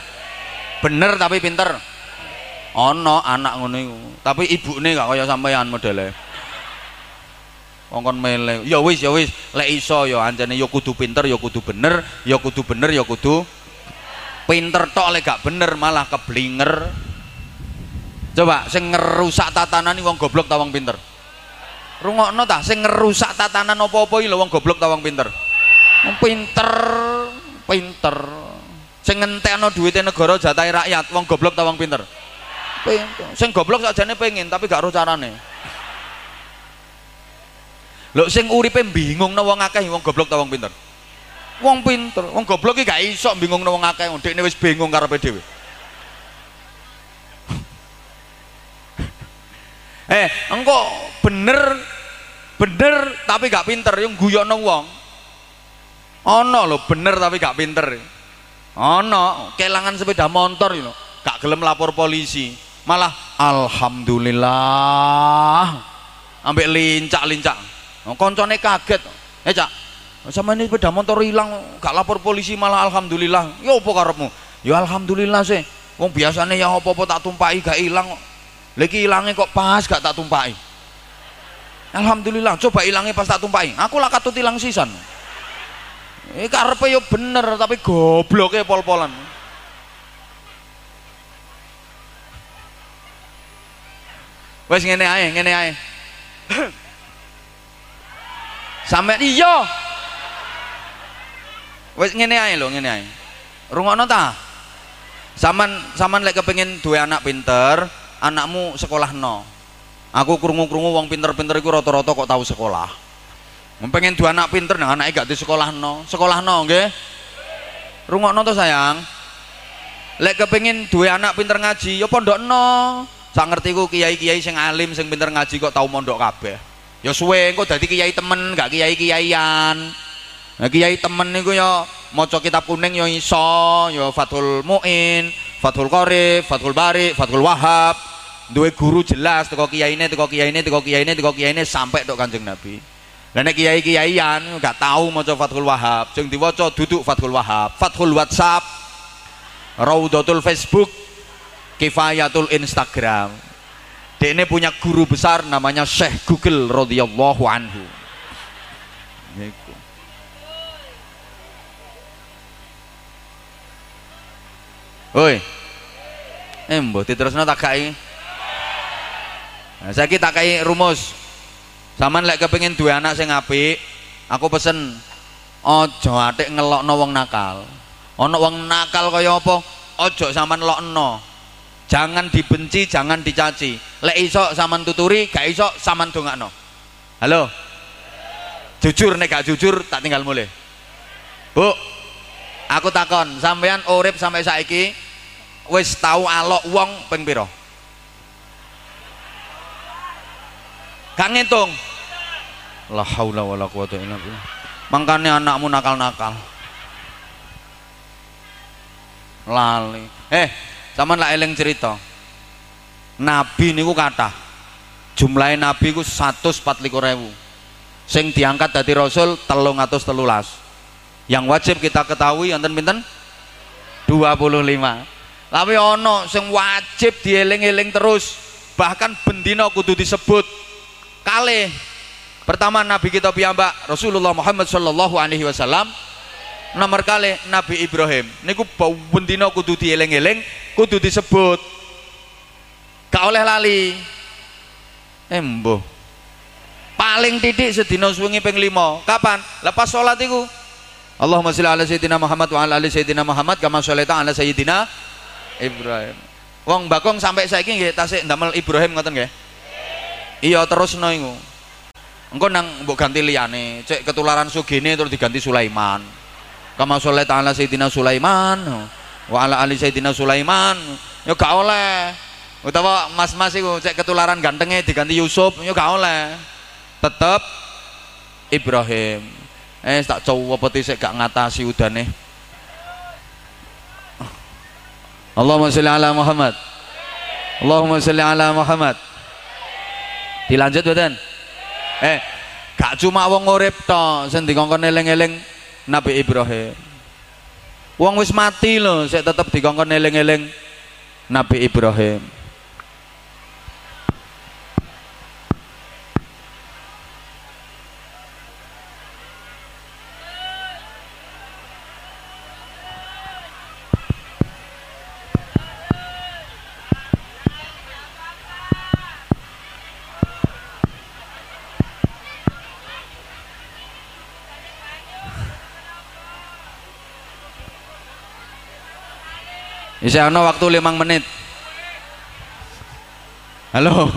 Bener tapi pinter. Ono anak ngono tapi ibune gak kaya sampean modele Wong mele. Ya wis ya wis, lek iso ya anjane ya kudu pinter ya kudu bener, ya kudu bener ya kudu pinter tok lek gak bener malah keblinger. Coba sing ngerusak tatanan wong goblok ta wong pinter? Rungokno ta sing ngerusak tatanan apa-apa iki lho wong goblok ta wong pinter? pinter pinter sing ngentekno duwite negara jatahe rakyat wong goblok ta wong pinter pinter sing goblok sakjane pengen tapi gak ro carane lho sing uripe bingungno wong akeh wong goblok ta wong pinter? Wong pinter. Wong goblok iki gak iso bingungno wong akeh dekne wis bingung karepe dhewe. Eh engko bener bener tapi gak pinter yang guyokno wong. Ono lho bener tapi gak pinter. Ono kelangan sepeda motor know. gak gelem lapor polisi. Malah alhamdulillah ambek lincak-lincak koncone kaget. Eh cak. Sama ini sepeda motor hilang gak lapor polisi malah alhamdulillah. Ya apa karepmu? Ya alhamdulillah sih. Wong biasanya ya apa-apa tak tumpai gak hilang. Lagi hilangnya kok pas gak tak tumpai Alhamdulillah coba hilangnya pas tak tumpai aku lah katut hilang sisan. Ini karpe yo bener tapi gobloknya pol-polan. Wes ngene ae ngene ae sampe iya. Wes ngene ae lho ngene ae. Rungokno ta? Saman saman lek kepengin dua anak pinter anakmu sekolah no aku krungu-krungu wong pinter-pinter iku rata-rata kok tahu sekolah. Pengen dua anak pinter nah anaknya gak di sekolah no sekolah no nggih? Rungokno to sayang? Lek kepengin dua anak pinter ngaji ya pondok no sak ngerti ku kiai-kiai sing alim sing pinter ngaji kok tahu mondok kabeh ya suwe engko dadi kiai temen gak kiai-kiaian nah kiai temen niku ya maca kitab kuning ya iso ya Fathul Muin Fathul Qorib Fathul Bari Fathul Wahab duwe guru jelas teko kiyaine teko kiyaine teko kiyaine teko kiyaine sampai tok Kanjeng Nabi. Lah nek kiai-kiaian gak tahu maca Fathul Wahab, sing diwaca duduk Fathul Wahab, Fathul WhatsApp, Raudatul Facebook, Kifayatul Instagram. Ini punya guru besar namanya Syekh Google radhiyallahu anhu. Oi. Eh mbok diterusno tak kai. Nah, kita kayak rumus. Saman lek kepengin dua anak sing apik, aku pesen ojo atik ngelokno wong nakal. Ono wong nakal kaya apa? Ojo sampean lokno. Jangan dibenci, jangan dicaci. Lek iso sampean tuturi, gak iso sampean dongakno. Halo. Jujur nek gak jujur tak tinggal mulai. Bu, aku takon, sampean urip sampai saiki wis tau alok wong ping pira? gak ngitung la haula wala quwata illa billah makane anakmu nakal-nakal lali eh sama lah eling cerita. Nabi niku kata jumlah nabi ku 144 ribu sing diangkat dari rasul telung atus telulas. Yang wajib kita ketahui enten pinten? 25 tapi ono sing wajib dieling-eling terus. Bahkan bendino kudu disebut. Kali pertama Nabi kita piyambak Rasulullah Muhammad Shallallahu Alaihi Wasallam nomor kali Nabi Ibrahim. Niku bau bendino kudu dieleng-eleng kudu disebut. Gak oleh lali. Embo paling titik sedino suwengi ping lima. Kapan? Lepas sholat itu Allahumma sholli ala sayyidina Muhammad wa ala ali sayyidina Muhammad kama sholaita ala sayyidina Ibrahim. Wong bakong sampai saiki nggih tasik ndamel Ibrahim ngoten nggih? Iya terus no iku. Engko nang mbok ganti liyane cek ketularan sugene terus diganti Sulaiman kama sholat ala sayyidina Sulaiman. Wa ala ali sayyidina Sulaiman. Ya gak oleh. Utawa mas-mas iku cek ketularan gantengnya diganti Yusuf ya gak oleh. Tetep Ibrahim. Eh tak coba peti sik gak ngatasi udane. Allahumma sholli ala Muhammad. Allahumma sholli ala Muhammad. Dilanjut betul eh gak cuma wong urip to sing dikongkon eling-eling Nabi Ibrahim. Wong wis mati loh saya tetap dikongkon eling-eling. Nabi Ibrahim Isih ana waktu limang menit. Halo.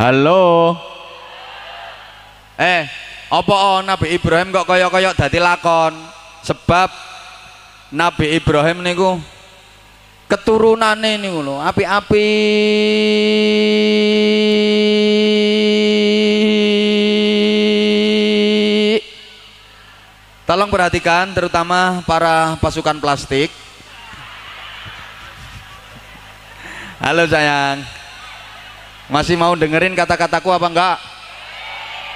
Halo. Eh, apa Nabi Ibrahim kok kaya-kaya dadi lakon? Sebab Nabi Ibrahim niku keturunane niku lho, api-api Tolong perhatikan terutama para pasukan plastik. Halo sayang. Masih mau dengerin kata-kataku apa enggak?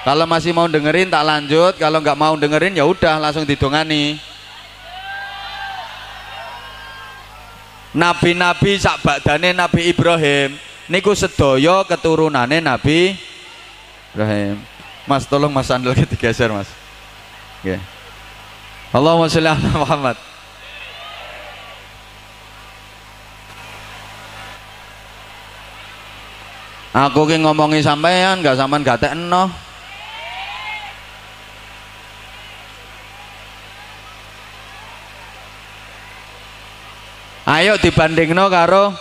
Kalau masih mau dengerin tak lanjut, kalau enggak mau dengerin ya udah langsung didongani. Nabi-nabi sak badane Nabi Ibrahim niku sedaya keturunane Nabi Ibrahim. Mas tolong Mas Andel digeser Mas. Oke. Okay. Allahumma sholli ala Muhammad. Aku ki ngomongi sampean gak sampean gak tekno. Ayo dibandingno karo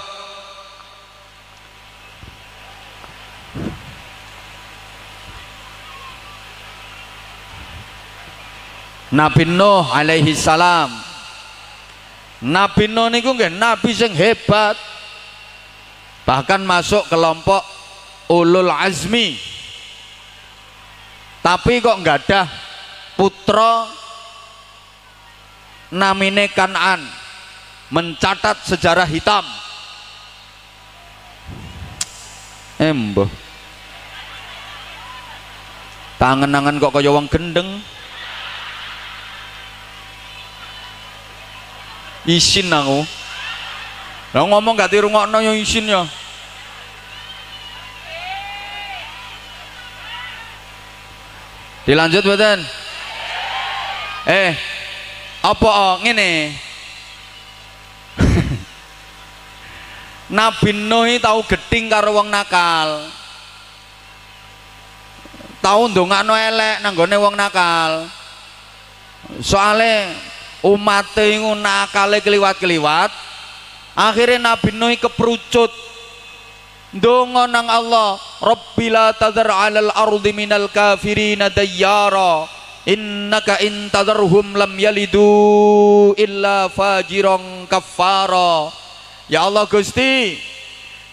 Nabi Nuh alaihi salam. Nabi Nuh niku nggih nabi sing hebat. Bahkan masuk kelompok ulul azmi. Tapi kok nggak ada putra namine Kanan mencatat sejarah hitam. Embo. Tangan-tangan kok kaya wong gendeng. isin aku ngomong gak dirungokno yang isin ya dilanjut badan eh apa oh, ngene? Nabi Nuh tahu geding karo wong nakal. Tahu ndongakno elek nanggone wong nakal. Soalnya umat iku nakale keliwat-keliwat akhirnya Nabi Nuh keperucut ndonga nang Allah Rabbila tadhar 'alal ardi minal kafirina dayyara innaka in tadharhum lam yalidu illa fajiran kafara ya Allah Gusti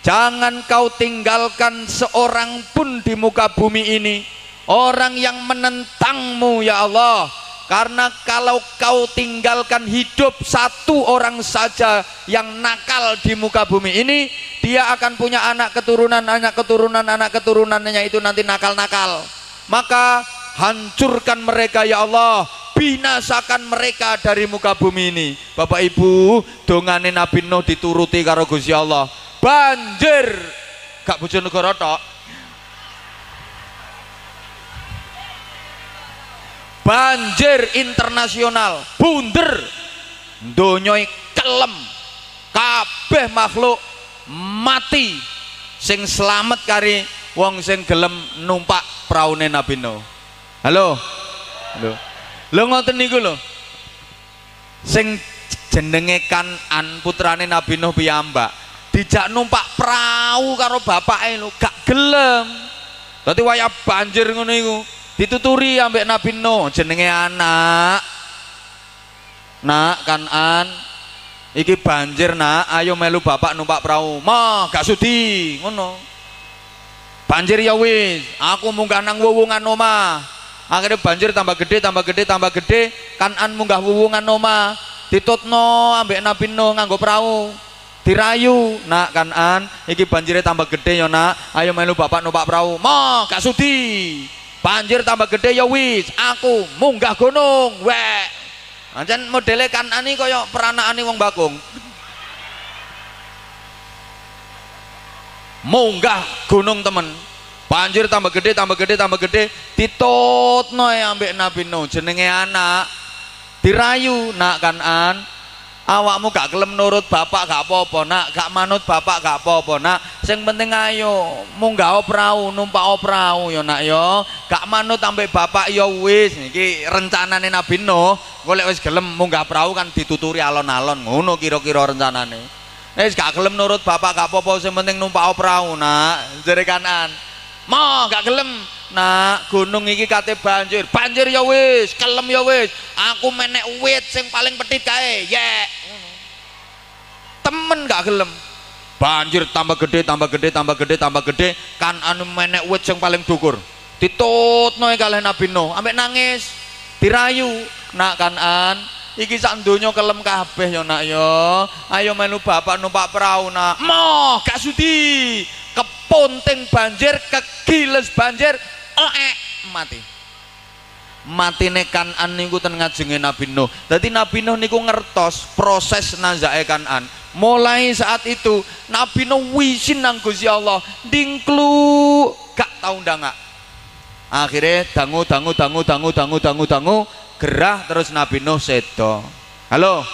jangan kau tinggalkan seorang pun di muka bumi ini orang yang menentangmu ya Allah karena kalau kau tinggalkan hidup satu orang saja yang nakal di muka bumi ini, dia akan punya anak keturunan, anak keturunan, anak keturunannya itu nanti nakal-nakal. Maka hancurkan mereka ya Allah, binasakan mereka dari muka bumi ini. Bapak Ibu, dongane Nabi Nuh dituruti karo Gusti Allah. Banjir gak bojonegoro tok, banjir internasional. Bunder. Donyoi kelem. Kabeh makhluk mati. Sing selamat kari wong sing gelem numpak praune Nabi Nuh. Halo? Halo. Lo ngoten niku lho. Sing jenenge Kanan putrane Nabi Nuh piyambak. Dijak numpak perahu karo bapake lho. Gak gelem. Dadi waya banjir ngono iku dituturi ambek Nabi Nuh jenenge anak. Nak kanan. Iki banjir nak. Ayo melu bapak numpak perahu. Mah gak sudi. Ngono. Banjir ya wis. Aku munggah nang wuwungan omah akhirnya banjir tambah gede tambah gede tambah gede. Kanan munggah wuwungan omah ditutno ambek Nabi Nuh nganggo perahu. Dirayu. Nak kanan. Iki banjirnya tambah gede ya nak. Ayo melu bapak numpak perahu. Mah gak sudi banjir tambah gede ya wis aku munggah gunung wek Anjan modele kan ani kaya peranakane wong bakung. Munggah gunung temen. Banjir tambah gede, tambah gede, tambah gede, ditutno ya ambek Nabi Nuh jenenge anak. Dirayu nak kanan. Awakmu gak gelem nurut bapak gak apa-apa nak. Gak manut bapak gak apa-apa nak. Sing penting ayo munggah perahu numpak perahu yo nak yo. Gak manut sampai bapak yo wis. Iki rencanane Nabi Nuh. Golek wis gelem munggah perahu kan dituturi alon-alon. Ngono kira-kira rencanane. Wis gak gelem nurut bapak gak apa-apa sing penting numpak perahu nak. Jere kanan mau gak gelem. Nak gunung iki kate banjir. Banjir ya wis kelem ya wis. Aku menek wit sing paling petit kae ya temen gak gelem. Banjir tambah gede tambah gede tambah gede tambah gede. Kan anu menek wit sing paling dukur. Ditutno kalih Nabi Nuh. Ambek nangis. Dirayu. Nak kan an. Iki sak donya kelem kabeh ya nak ya. Ayo melu bapak numpak perahu nak. Moh gak sudi kepunting banjir kegiles banjir oek mati. Mati kanan niku ten ngajenge Nabi Nuh. Dadi Nabi Nuh niku ngertos proses nazake kanan mulai saat itu Nabi Nuh wisin nang Gusti Allah dingklu gak tau ndangak. Akhirnya dangu dangu dangu dangu dangu dangu dangu gerah terus Nabi Nuh sedo. Halo?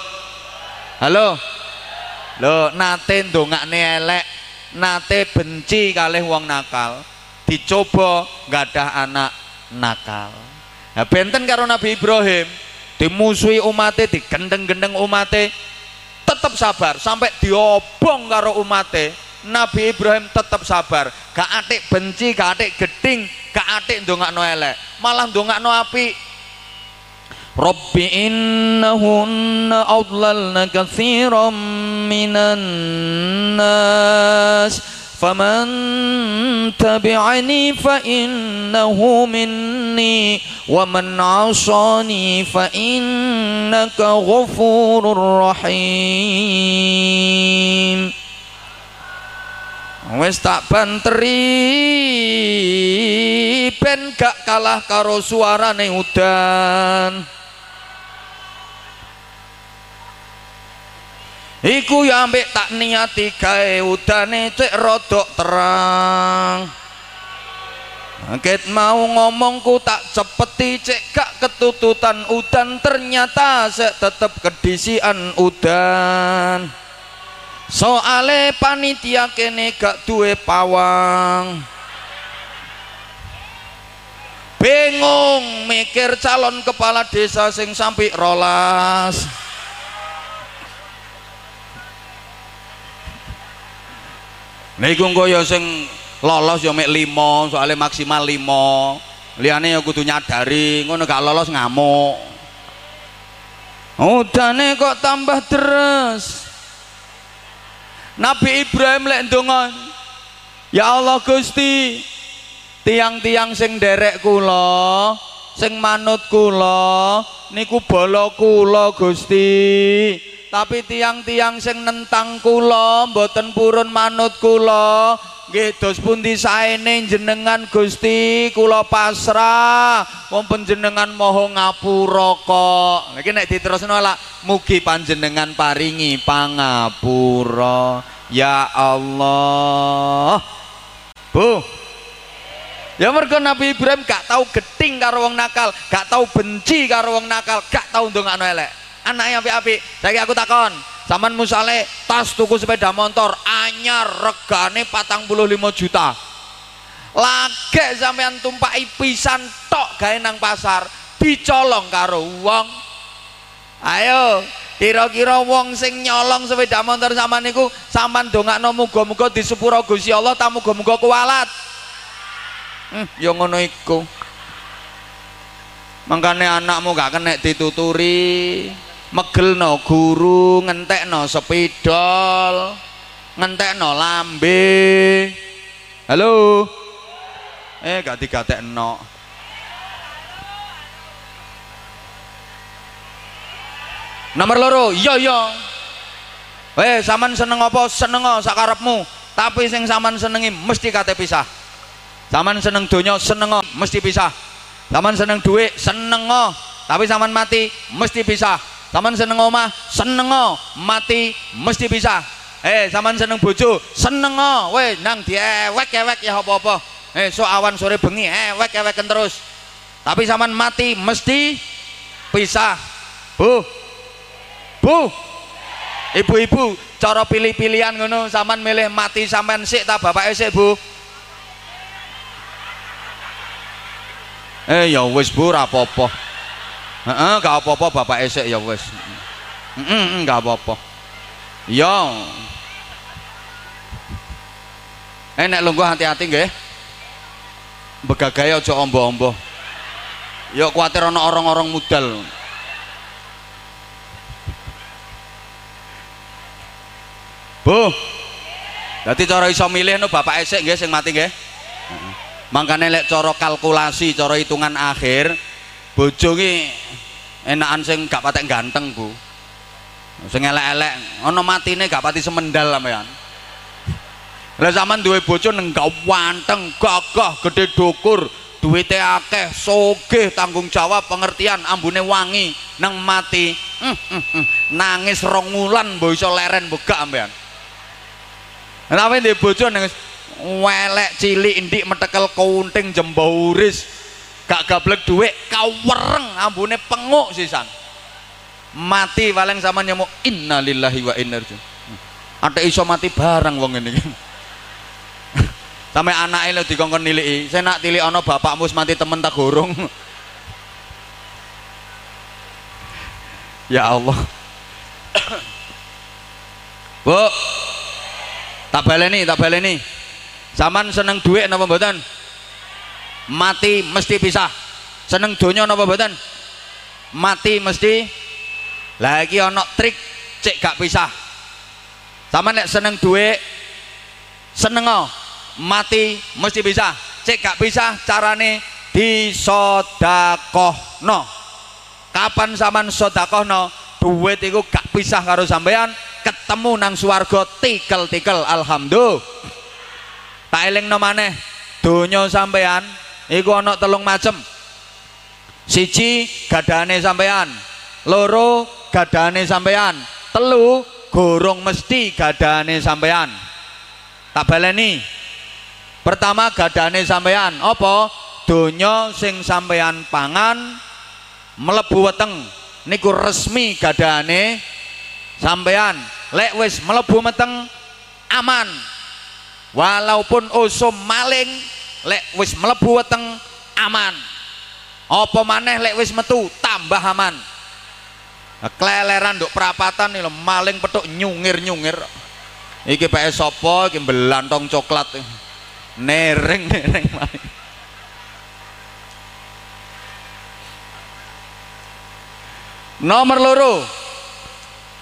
Halo? Lo nate ndongakne elek nate benci kalih wong nakal dicoba ada anak nakal. Nah, benten karo Nabi Ibrahim dimusuhi umatnya digendeng-gendeng umatnya tetap sabar. Sampai diobong karo umatnya Nabi Ibrahim tetap sabar. Gak atik benci gak atik geding gak atik ndongak no elek. Malah ndongak no api Rabbi innahunna adlalna kathiran minan nas فمن تبعني فإنه مني ومن عصاني فإنك غفور رحيم wis tak banteri ben gak kalah karo suarane udan Iku ya ambek tak niati gawe udane cek rodok terang. Angket mau ngomongku tak cepeti cek gak ketututan udan ternyata sek tetep kedisian udan. Soale panitia kene gak duwe pawang. Bingung mikir calon kepala desa sing sampai rolas. Niku engko ya sing lolos ya mek 5, soalnya maksimal 5. Liyane ya kudu nyadari, ngono gak lolos ngamuk. Udane kok tambah deres. Nabi Ibrahim lek ndonga. Ya Allah Gusti, tiang-tiang sing derek kula, sing manut kula, niku bala kula Gusti tapi tiang-tiang sing nentang kula mboten purun manut kula nggih dos pundi saene jenengan Gusti kula pasrah. Wong panjenengan moho ngapura kok. Iki nek diterusno lak mugi panjenengan paringi pangapura. Ya Allah. Bu. Ya mergo Nabi Ibrahim gak tahu geting karo wong nakal, gak tahu benci karo wong nakal, gak tahu ndongakno elek anaknya api-api saya aku takon zaman musale tas tuku sepeda motor anyar regane patang puluh lima juta. Lagi sampean tumpai pisan tok gawe nang pasar dicolong karo wong. Ayo kira-kira wong sing nyolong sepeda motor sama niku sampean dongakno muga-muga di sepuro Gusti Allah ta muga-muga kualat. Hmm, ya ngono iku. Mangkane anakmu gak kena dituturi megelno guru ngentekno sepidol ngentekno lambe. Halo? Eh gak digatekno. Nomor loro? Iya iya. Eh saman seneng apa? Seneng sakarepmu tapi sing saman senengi mesti kate pisah. Saman seneng donya seneng mesti pisah. Saman seneng duit seneng tapi saman mati mesti pisah Saman seneng omah, seneng mati mesti bisa. Eh, saman seneng bojo, seneng weh nang diewek-ewek ya apa-apa. Eh, so awan sore bengi ewek-eweken terus. Tapi saman mati mesti pisah. Bu. Bu. ibu-ibu cara pilih-pilihan ngono sampean milih mati sampean sik ta bapak sik Bu eh ya wis Bu apa-apa heeh gak apa-apa bapak esek ya wis heeh gak apa-apa. Ya eh nek lungguh hati-hati nggih. Begagaya aja ombo-ombo. Ya kuatir ana orang-orang mudal Bu. Dadi cara iso milih no bapak esek nggih sing mati nggih. Mangkane lek cara kalkulasi, cara hitungan akhir, bojo enakan sing gak patek ganteng, Bu. Sing elek-elek, ana matine gak pati semendal sampean. Lah zaman duwe bojo neng wanteng, gagah, gede dukur, duwite akeh, sogeh, tanggung jawab, pengertian, ambune wangi, nang mati, mm, mm, mm, nangis rong wulan mbok iso leren begak sampean. Tapi di bojo nang welek cilik indik metekel kunting jembauris gak gablek duit kawereng ambune penguk sisan. Mati paling sama nyamuk innalillahi wa inna ilaihi ada iso mati barang wong ini. Sampai anak ini dikongkon nilai saya nak tilik ono bapakmu mati temen tak gorong. Ya Allah. Bu tak baleni tak baleni. Zaman seneng duit napa mboten mati mesti pisah seneng donya napa mboten? Mati mesti. Lagi ono trik cek gak pisah sama nek seneng duit seneng mati mesti bisa. Cek gak pisah carane disodakoh no kapan zaman sodakoh no duit itu gak pisah karo sampean ketemu nang swarga tikel-tikel. Alhamdulillah. Tak eling no maneh. Donya sampean iku ana telung macem. Siji gadane sampean loro gadane sampean telu gorong mesti gadane sampean tak baleni. Pertama gadane sampean apa? Donya sing sampean pangan melebu weteng. Niku resmi gadane sampean lek wis melebu meteng aman. Walaupun usum maling lek wis melebu weteng aman. Apa maneh lek wis metu tambah aman. Keleleran duk perapatan nih maling petuk nyungir nyungir iki PS sopo iki belantong coklat. Nereng maling. Nomor loro.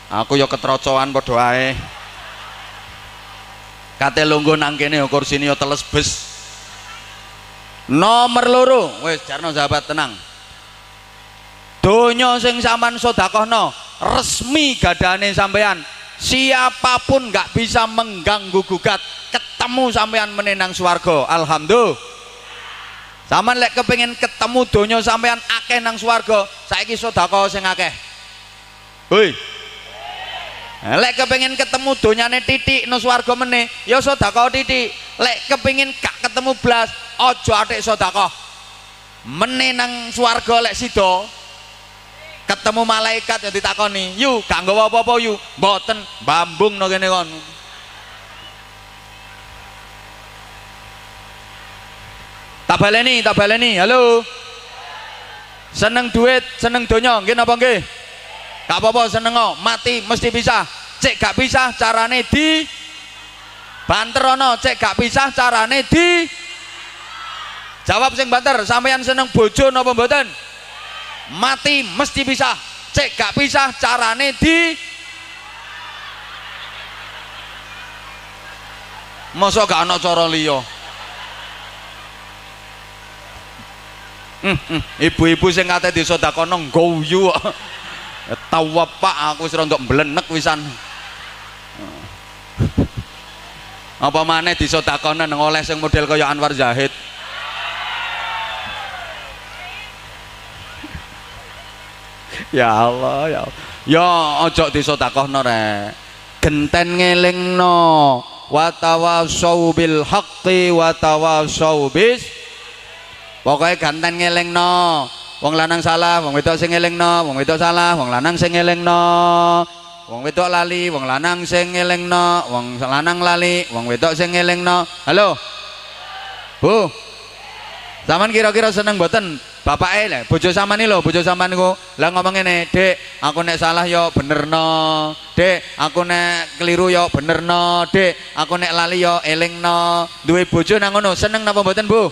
Aku yo ketrocoan padha ae. Kate lungguh nang kene kursine yo teles bes nomor loro. Wis jarno sahabat tenang. Donya sing sampean sedekahno resmi gadane sampean. Siapa pun nggak bisa mengganggu gugat ketemu sampean menenang swarga. Alhamdulillah. Zaman lek kepengin ketemu donya sampean akeh nang swarga, saiki sedekah sing akeh. Hoi, lek kepengin ketemu donyane titik no swarga meneh ya sedekah titik. Lek kepengin gak ketemu blas aja atik sedekah. Meneh nang swarga lek sida ketemu malaikat yang ditakoni yu gak nggawa apa-apa yu. Mboten bambung no kene kon. Tak baleni tak baleni. Halo. Seneng duit seneng donya. Nggih napa nggih gak apa-apa seneng mati mesti bisa. Cek gak bisa carane di banterono cek gak bisa carane di jawab sing banter. Sampeyan seneng bojo napa mboten? Mati mesti bisa. Cek gak bisa carane di masa gak ana cara liya. Hmm, hmm. ibu-ibu sing kate disodakono ngguyu tahu apa aku wis rontok mblenek wisan. Apa maneh disodakono nang oleh sing model kaya Anwar Zahid? Ya Allah ya Allah. ya ojo disodakono rek. Genten ngelingno. Wa tawasau bil haqqi wa tawasau bis. Pokoknya genten ngelingno wong lanang salah wong wedok sing elingno wong wedok salah wong lanang sing elingno wong wedok lali wong lanang sing ngelingno. Wong lanang lali wong wedok sing ngelingno. Halo? Bu? Saman kira-kira seneng boten bapak eh lah bojo sama nih lo bojo sama niku lah ngomong ini dek aku nek salah yo bener no dek aku nek keliru yo bener no dek aku nek lali yo eling no duwe bojo nang ngono seneng napa boten bu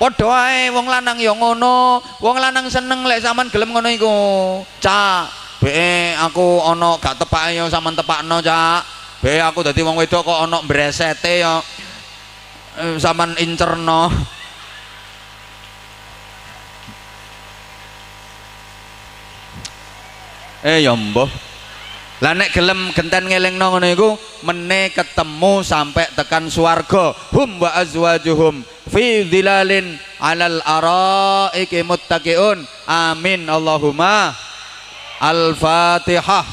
padha ae wong lanang yo ngono. Wong lanang seneng lek sampean gelem ngono iku. Cak be aku ono gak tepak yo sampean tepakno cak. Be aku dadi wong wedok kok ono mbresete yo eh, sampean incerno. Eh ya mbah lah nek gelem genten ngelingno ngono iku mene ketemu sampai tekan swarga. Hum wa azwajuhum fi dhilalin alal araiki muttaqiun amin Allahumma. Al-fatihah.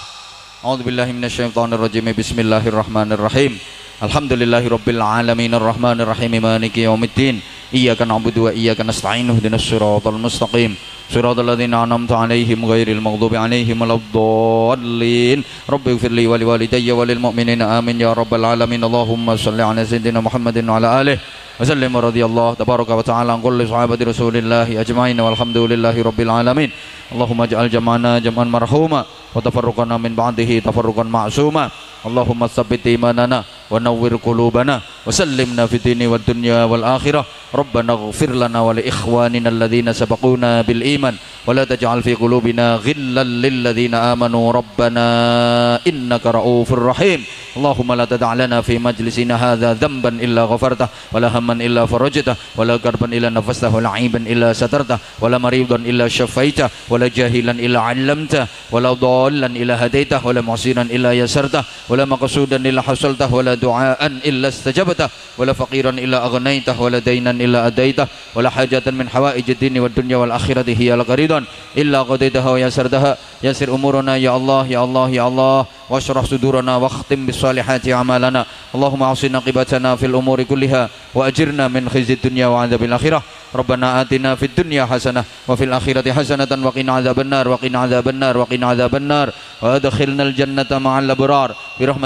A'udzu billahi minasyaitonir rajim bismillahirrahmanirrahim. Alhamdulillahi rabbil alamin. Arrahmanir rahim maliki yaumiddin. Iyyaka na'budu wa iyyaka nasta'in. Ihdinas siratal mustaqim صراط الذين أنعمت عليهم غير المغضوب عليهم ولا الضالين. رب اغفر لي ولوالدي وللمؤمنين. آمين يا رب العالمين. اللهم صل على سيدنا محمد وعلى آله وسلم. رضي الله تبارك وتعالى عن كل صحابة رسول الله أجمعين. والحمد لله رب العالمين. اللهم اجعل جمعنا جمعا مرحوما وتفرقنا من بعده تفرقا معصوما. اللهم ثبت إيماننا ونور قلوبنا وسلمنا في الدين والدنيا والآخرة. ربنا اغفر لنا ولإخواننا الذين سبقونا بالإيمان ولا تجعل في قلوبنا غلا للذين آمنوا. ربنا إنك رؤوف رحيم. اللهم لا تدع لنا في مجلسنا هذا ذنبا إلا غفرته ولا هما إلا فرجته ولا كربا إلا نفسته ولا عيبا إلا سترته ولا مريضا إلا شفيته ولا جاهلا إلا علمته ولا ضالا إلا هديته ولا معصيا إلا يسرته ولا مقصودا إلا حصلته ولا دعاء إلا استجبته ولا فقيرا إلا أغنيته ولا دينا إلا أديته ولا حاجة من حوائج الدين والدنيا والآخرة هي لك رضا إلا قضيتها ويسرتها. يسر أمورنا يا الله يا الله يا الله. واشرح صدورنا واختم بالصالحات أعمالنا. اللهم أعصنا قبتنا في الأمور كلها وأجرنا من خزي الدنيا وعذاب الآخرة. ربنا آتنا في الدنيا حسنة وفي الآخرة حسنة وقنا عذاب النار وقنا عذاب النار وقنا عذاب النار. وأدخلنا الجنة مع الأبرار. برحمة